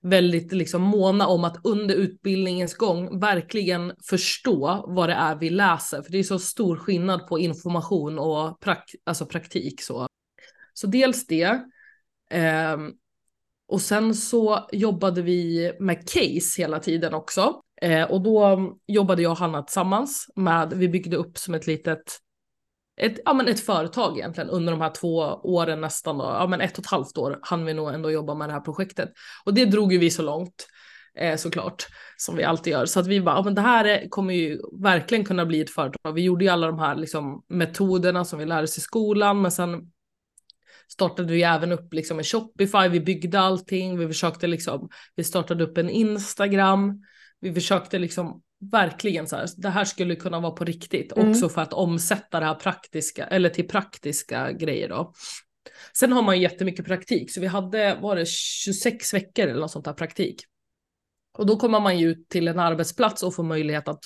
väldigt liksom måna om att under utbildningens gång verkligen förstå vad det är vi läser. För det är så stor skillnad på information och prak alltså praktik. Så, så dels det. Ehm, och sen så jobbade vi med case hela tiden också. Eh, och då jobbade jag och Hanna tillsammans med, vi byggde upp som ett litet, ett, ja men ett företag egentligen under de här två åren nästan då, ja men ett och ett halvt år hann vi nog ändå jobba med det här projektet. Och det drog ju vi så långt eh, såklart, som vi alltid gör. Så att vi bara, ja men det här kommer ju verkligen kunna bli ett företag. Vi gjorde ju alla de här liksom metoderna som vi lärde oss i skolan, men sen startade vi även upp liksom en Shopify, vi byggde allting, vi försökte liksom, vi startade upp en Instagram, vi försökte liksom verkligen så här, det här skulle kunna vara på riktigt, Mm. också för att omsätta det här praktiska, eller till praktiska grejer då. Sen har man ju jättemycket praktik, så vi hade, var det 26 veckor eller något sånt där praktik. Och då kommer man ju ut till en arbetsplats och får möjlighet att,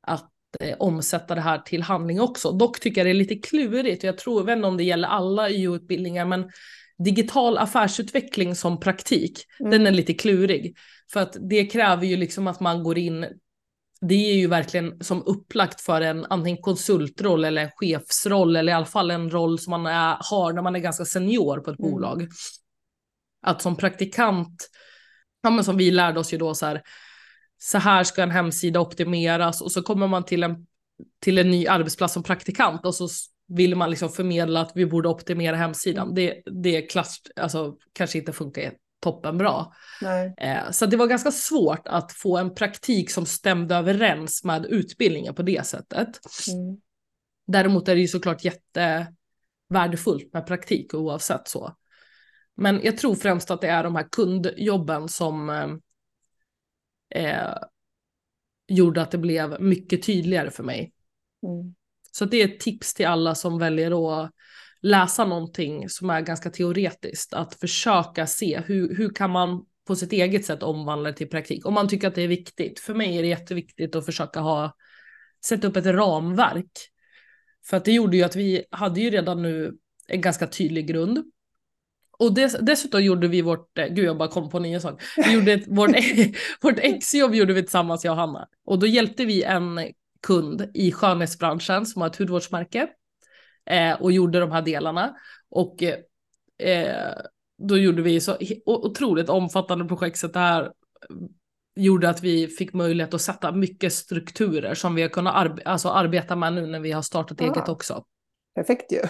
att eh, omsätta det här till handling också. Dock tycker jag det är lite klurigt, och jag tror, jag vet inte om det gäller alla YO-utbildningar, men digital affärsutveckling som praktik, Mm. den är lite klurig. För att det kräver ju liksom att man går in, det är ju verkligen som upplagt för en antingen konsultroll eller en chefsroll, eller i alla fall en roll som man är, har när man är ganska senior på ett Mm. bolag. Att som praktikant, ja men som vi lärde oss ju då så här, så här ska en hemsida optimeras och så kommer man till en, till en ny arbetsplats som praktikant och så vill man liksom förmedla att vi borde optimera hemsidan. Det, det är klass, alltså, kanske inte funkar toppen bra. Nej. Eh, så det var ganska svårt att få en praktik som stämde överens med utbildningen på det sättet. Mm. Däremot är det ju såklart jättevärdefullt med praktik oavsett så. Men jag tror främst att det är de här kundjobben som eh, gjorde att det blev mycket tydligare för mig. Mm. Så det är ett tips till alla som väljer att läsa någonting som är ganska teoretiskt. Att försöka se hur, hur kan man på sitt eget sätt omvandla det till praktik. Om man tycker att det är viktigt. För mig är det jätteviktigt att försöka ha, sätta upp ett ramverk. För att det gjorde ju att vi hade ju redan nu en ganska tydlig grund. Och dess, dessutom gjorde vi vårt, eh, gud jag bara kom på en ny sak. Vi gjorde ett, vårt, vårt exjobb gjorde vi tillsammans jag och Hanna. Och då hjälpte vi en kund i skönhetsbranschen som har ett hudvårdsmärke. Eh, och gjorde de här delarna. Och eh, då gjorde vi så otroligt omfattande projekt så det här gjorde att vi fick möjlighet att sätta mycket strukturer som vi har kunnat arbe alltså arbeta med nu när vi har startat ja. eget också. Perfekt ju.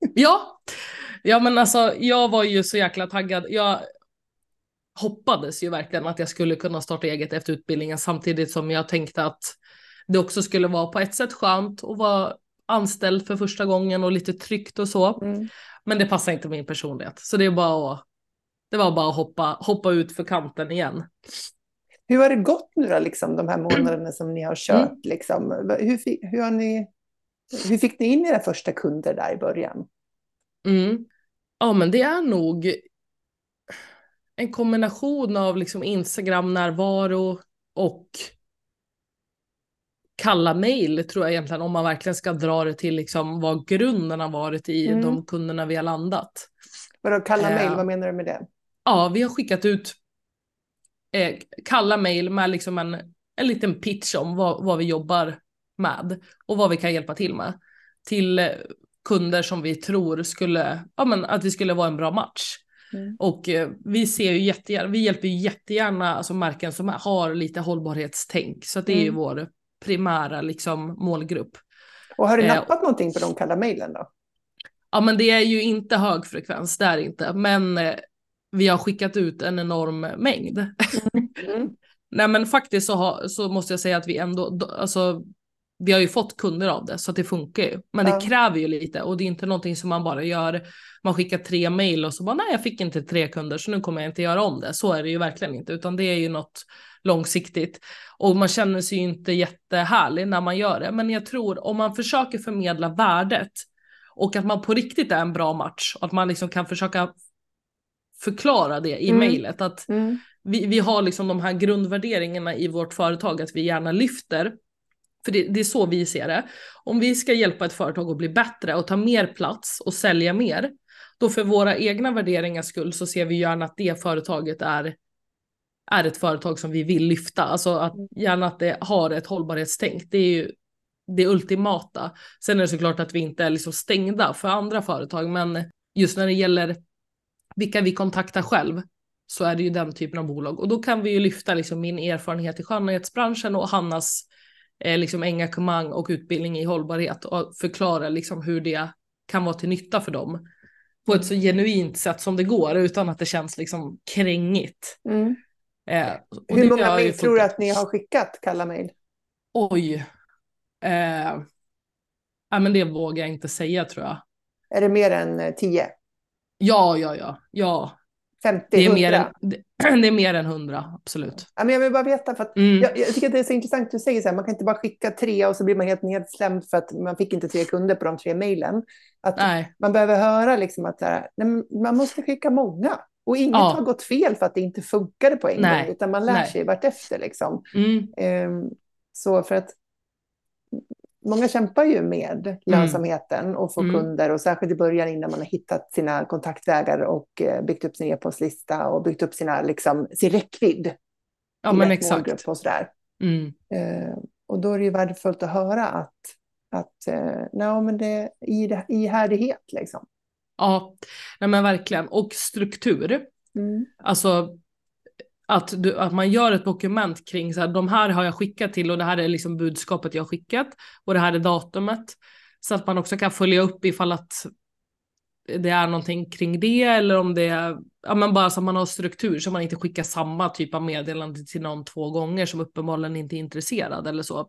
ja. ja, men alltså jag var ju så jäkla taggad. Jag hoppades ju verkligen att jag skulle kunna starta eget efter utbildningen samtidigt som jag tänkte att det också skulle vara på ett sätt skönt att vara anställd för första gången och lite tryggt och så. Mm. Men det passar inte min personlighet. Så det, är bara att, det var bara att hoppa, hoppa ut för kanten igen. Hur har det gått nu då, liksom, de här månaderna som ni har kört? Mm. Liksom? Hur, hur, har ni, hur fick ni in era första kunder där i början? Mm. Ja, men det är nog en kombination av liksom Instagram-närvaro och kalla mejl tror jag egentligen om man verkligen ska dra det till liksom vad grunden har varit i mm. de kunderna vi har landat. Vadå kalla mejl, eh, vad menar du med det? Ja, vi har skickat ut eh, kalla mejl med liksom en, en liten pitch om vad, vad vi jobbar med och vad vi kan hjälpa till med till kunder som vi tror skulle, ja men att det skulle vara en bra match. Mm. Och eh, vi ser ju jättegärna, vi hjälper ju jättegärna alltså märken som har lite hållbarhetstänk så det är mm. ju vår primära liksom målgrupp. Och har du eh, nappat eh, någonting på de kalla mejlen då? Ja men det är ju inte hög frekvens, det är inte, men eh, vi har skickat ut en enorm mängd. Mm. Nej men faktiskt så, ha, så måste jag säga att vi ändå, alltså vi har ju fått kunder av det så att det funkar ju. Men ja. det kräver ju lite och det är inte någonting som man bara gör. Man skickar tre mail och så bara nej jag fick inte tre kunder så nu kommer jag inte göra om det. Så är det ju verkligen inte utan det är ju något långsiktigt. Och man känner sig ju inte jättehärlig när man gör det. Men jag tror om man försöker förmedla värdet och att man på riktigt är en bra match och att man liksom kan försöka förklara det i mm. mejlet. Att mm. vi, vi har liksom de här grundvärderingarna i vårt företag att vi gärna lyfter för det, det, är så vi ser det. Om vi ska hjälpa ett företag att bli bättre och ta mer plats och sälja mer, då för våra egna värderingars skull så ser vi gärna att det företaget är, är ett företag som vi vill lyfta. Alltså att gärna att det har ett hållbarhetstänk. Det är ju det ultimata. Sen är det såklart att vi inte är liksom stängda för andra företag, men just när det gäller vilka vi kontaktar själv så är det ju den typen av bolag och då kan vi ju lyfta liksom min erfarenhet i skönhetsbranschen och Hannas eh, liksom engagemang och utbildning i hållbarhet och förklara liksom hur det kan vara till nytta för dem på ett så genuint sätt som det går utan att det känns liksom krängigt. Mm. Eh, hur många mejl tror du att ni har skickat, kalla mejl? Oj. Eh, ja, men det vågar jag inte säga tror jag. Är det mer än eh, tio? Ja, ja, ja. ja. 50, det är 100? Mer än, det, är mer än 100, absolut. Ja, men jag vill bara veta, för att mm. jag, jag, tycker att det är så intressant att du säger så här, man kan inte bara skicka tre och så blir man helt nedslämd för att man fick inte tre kunder på de tre mejlen. Man behöver höra liksom att här, man måste skicka många. Och inget ja. har gått fel för att det inte funkade på en nej. gång, utan man lär nej. sig vartefter. Liksom. Mm. Um, så för att många kämpar ju med mm. lönsamheten och får mm. kunder och särskilt i början innan man har hittat sina kontaktvägar och eh, byggt upp sin e-postlista och byggt upp sina, liksom, sin räckvidd. Ja, men exakt. Och, sådär. Mm. Eh, och då är det ju värdefullt att höra att, att eh, men det är ihärdighet liksom. Ja, nej, men verkligen. Och struktur. Mm. Alltså att, du, att man gör ett dokument kring så här, de här har jag skickat till och det här är liksom budskapet jag har skickat och det här är datumet. Så att man också kan följa upp ifall att det är någonting kring det eller om det är, ja men bara så att man har struktur så man inte skickar samma typ av meddelande till någon två gånger som uppenbarligen inte är intresserad eller så.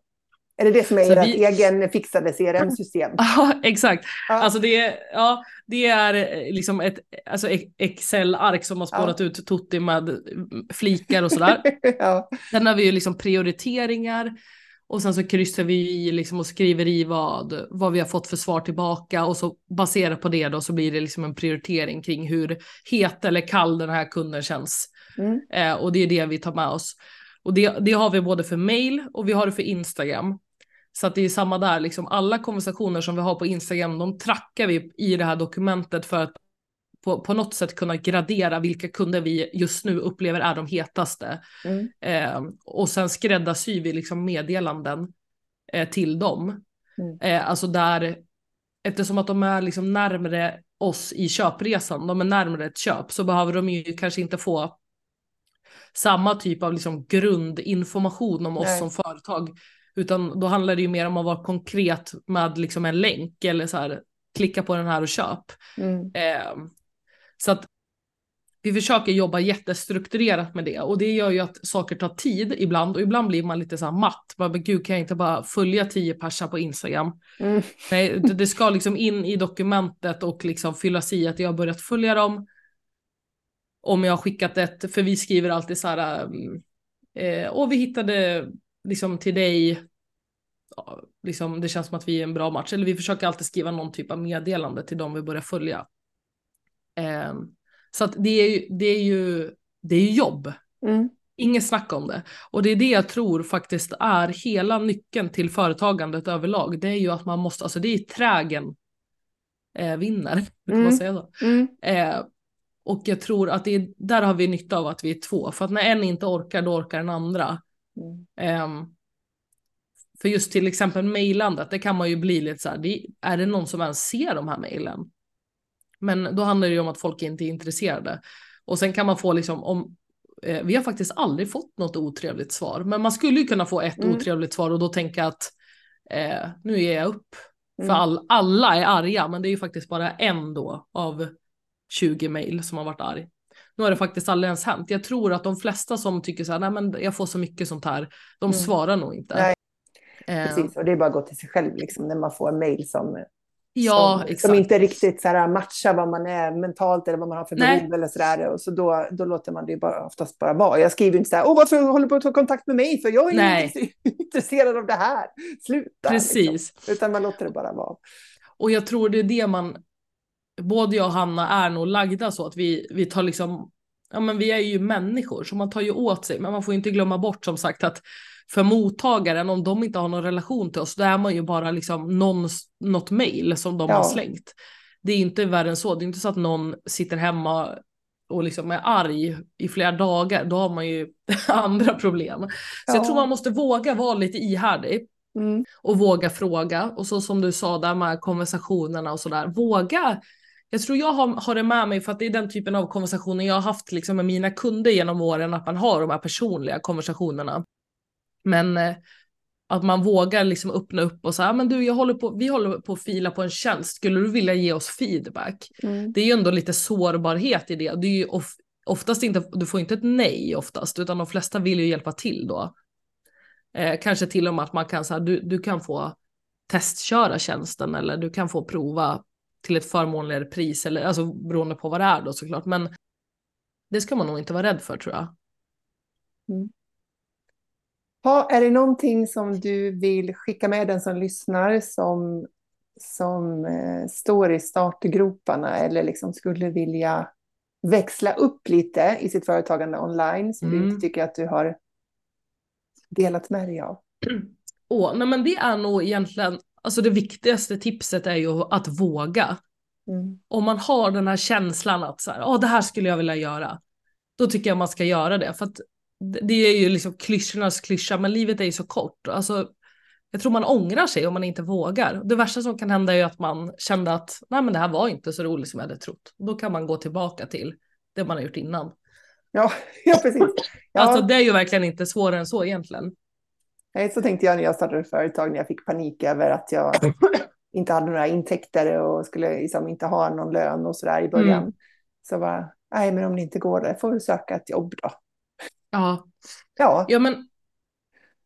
Är det det som är ert vi... egen fixade CRM-system? Ja, exakt. Ja. Alltså det, är, ja, det är eh, liksom ett alltså Excel-ark som har spårat ja. ut Tutti med flikar och sådär. ja. Sen har vi ju liksom prioriteringar och sen så kryssar vi i liksom och skriver i vad, vad vi har fått för svar tillbaka och så baserat på det då så blir det liksom en prioritering kring hur het eller kall den här kunden känns. Mm. Eh, och det är det vi tar med oss. Och det, det har vi både för mail och vi har det för Instagram. Så att det är samma där, liksom alla konversationer som vi har på Instagram, de trackar vi i det här dokumentet för att på, på något sätt kunna gradera vilka kunder vi just nu upplever är de hetaste. Mm. Eh, och sen skräddarsyr vi liksom meddelanden eh, till dem. Mm. Eh, alltså där, eftersom att de är liksom närmre oss i köpresan, de är närmare ett köp, så behöver de ju kanske inte få samma typ av liksom grundinformation om oss Nej. som företag. Utan då handlar det ju mer om att vara konkret med liksom en länk eller så här, klicka på den här och köp. Mm. Eh, så att vi försöker jobba jättestrukturerat med det och det gör ju att saker tar tid ibland och ibland blir man lite så här matt. Bara, men gud kan jag inte bara följa tio personer på Instagram? Mm. Nej, det det ska liksom in i dokumentet och liksom fyllas i att jag har börjat följa dem. Om jag har skickat ett, för vi skriver alltid så här, mm, eh, och vi hittade liksom till dig, ja, liksom, det känns som att vi är en bra match, eller vi försöker alltid skriva någon typ av meddelande till dem vi börjar följa. Eh, så att det är ju, det är ju, det är ju jobb. Mm. Inget snack om det. Och det är det jag tror faktiskt är hela nyckeln till företagandet överlag. Det är ju att man måste, alltså det är trägen eh, vinner, kan man Mm. säga så. Mm. Eh, och jag tror att det är, där har vi nytta av att vi är två. För att när en inte orkar, då orkar den andra. Mm. Ehm, för just till exempel mejlandet, det kan man ju bli lite så här, det, är det någon som ens ser de här mejlen? Men då handlar det ju om att folk inte är intresserade. Och sen kan man få liksom om, eh, vi har faktiskt aldrig fått något otrevligt svar, men man skulle ju kunna få ett Mm. otrevligt svar och då tänka att eh, nu ger jag upp. För Mm. all, alla är arga, men det är ju faktiskt bara en då av 20 mejl som har varit arg. Nu har det faktiskt aldrig ens hänt. Jag tror att de flesta som tycker så här, nej men jag får så mycket sånt här, de Mm. svarar nog inte. Nej, Eh, Precis, och det är bara att gå till sig själv liksom, när man får mejl som, Ja, som, som inte riktigt så här, matchar vad man är mentalt eller vad man har för behov eller sådär. Och så då, då låter man det bara, oftast bara vara. Jag skriver inte så här, åh varför håller du på att ta kontakt med mig? För jag är Nej. inte intresserad av det här. Sluta! Precis. Liksom. Utan man låter det bara vara. Och jag tror det är det man, både jag och Hanna är nog lagda så att vi, vi tar liksom, ja men vi är ju människor så man tar ju åt sig, men man får inte glömma bort som sagt att för mottagaren, om de inte har någon relation till oss, då är man ju bara liksom någon, något mail som de Ja. har slängt. Det är inte värre än så, det är inte så att någon sitter hemma och liksom är arg i flera dagar, då har man ju andra problem. Så jag Ja. tror man måste våga vara lite ihärdig Mm. och våga fråga. Och så som du sa där med konversationerna och sådär, våga. Jag tror jag har, har det med mig för att det är den typen av konversationer jag har haft liksom med mina kunder genom åren, att man har de här personliga konversationerna. Men eh, att man vågar liksom öppna upp och säga, men du, jag håller på, vi håller på att fila på en tjänst, skulle du vilja ge oss feedback? Mm. Det är ju ändå lite sårbarhet i det. det är ju of, oftast inte, du får inte ett nej oftast, utan de flesta vill ju hjälpa till då. Eh, kanske till och med att man kan säga, du, du kan få testköra tjänsten eller du kan få prova till ett förmånligare pris eller alltså beroende på vad det är då såklart. Men det ska man nog inte vara rädd för tror jag. Ha, är det någonting som du vill skicka med den som lyssnar som, som eh, står i startgroparna eller liksom skulle vilja växla upp lite i sitt företagande online som du Mm. inte tycker att du har delat med dig av? Åh, nej men det är nog egentligen, alltså det viktigaste tipset är ju att våga. Mm. om man har den här känslan att så här, "Åh, det här skulle jag vilja göra, då tycker jag man ska göra det. För att det det är ju liksom klyschornas klyscha, men livet är ju så kort. Alltså, jag tror man ångrar sig om man inte vågar. Det värsta som kan hända är ju att man kände att nej, men det här var inte så roligt som jag hade trott. Då kan man gå tillbaka till det man har gjort innan. Ja, ja, precis. Ja, Alltså det är ju verkligen inte svårare än så egentligen. Nej, så tänkte jag när jag startade företag när jag fick panik över att jag inte hade några intäkter och skulle liksom inte ha någon lön och sådär i början. Mm. Så bara, nej men om det inte går, då får vi söka ett jobb då. Ja, Ja, Ja, men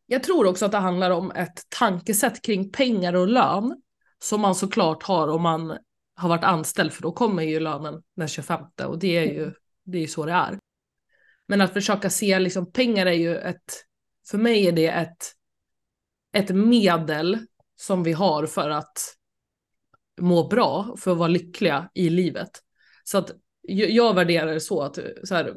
jag tror också att det handlar om ett tankesätt kring pengar och lön som man såklart har om man har varit anställd, för då kommer ju lönen den 25 och det är ju, det är ju så det är. Men att försöka se, liksom pengar är ju ett, för mig är det ett, ett medel som vi har för att må bra, för att vara lyckliga i livet. Så att jag, värderar det så att så här,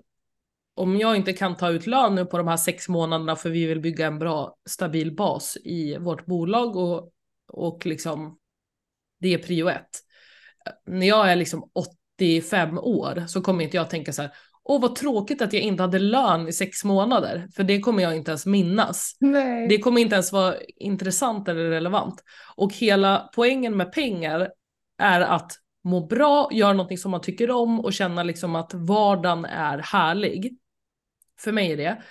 om jag inte kan ta ut lön nu på de här sex månaderna för vi vill bygga en bra stabil bas i vårt bolag och, och liksom det är prio ett. När jag är liksom 85 år så kommer inte jag tänka så här, åh vad tråkigt att jag inte hade lön i sex månader, för det kommer jag inte ens minnas. nej. Det kommer inte ens vara intressant eller relevant. Och hela poängen med pengar är att må bra, göra någonting som man tycker om och känna liksom att vardagen är härlig. För mig är det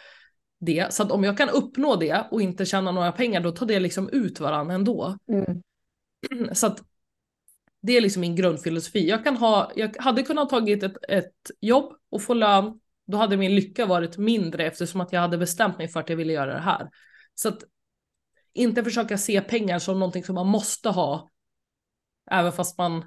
det. Så att om jag kan uppnå det och inte tjäna några pengar då tar det liksom ut varandra ändå. Mm. Så att det är liksom min grundfilosofi. Jag, kan ha, jag hade kunnat tagit ett, ett jobb och få lön. Då hade min lycka varit mindre eftersom att jag hade bestämt mig för att jag ville göra det här. Så att inte försöka se pengar som någonting som man måste ha. Även fast man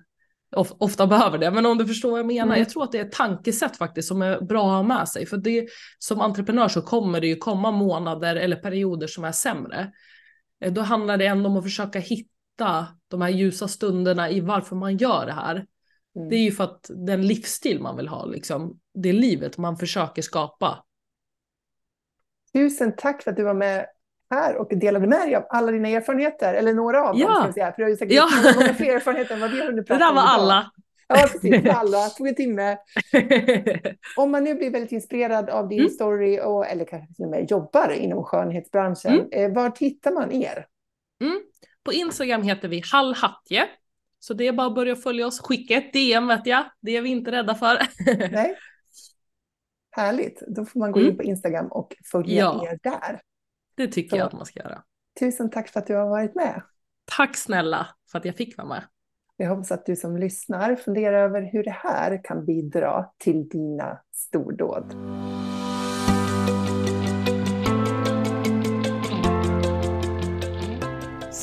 of, ofta behöver det. Men om du förstår vad jag menar. Mm. Jag tror att det är ett tankesätt faktiskt som är bra att ha med sig. För det, som entreprenör så kommer det ju komma månader eller perioder som är sämre. Eh, då handlar det ändå om att försöka hitta de här ljusa stunderna i varför man gör det här. Mm. Det är ju för att den livsstil man vill ha, liksom, det livet man försöker skapa. Tusen tack för att du var med här och delade med dig av alla dina erfarenheter, eller några av dem. Ska jag säga, för du har ju säkert ja. många fler erfarenheter än vad vi har hunnit prata om. Det där var alla. Ja, precis. Alla. Tog en timme. Om man nu blir väldigt inspirerad av din mm. story, och, eller kanske till och med jobbar inom skönhetsbranschen, mm. eh, var hittar man er? Mm. På Instagram heter vi hallhatje. Så det är bara att börja följa oss. Skicka ett DM vet jag. Det är vi inte rädda för. Nej. Härligt. Då får man gå in mm. på Instagram och följa ja. er där. Det tycker Så, jag att man ska göra. Tusen tack för att du har varit med. Tack snälla för att jag fick vara med. Jag hoppas att du som lyssnar funderar över hur det här kan bidra till dina stordåd.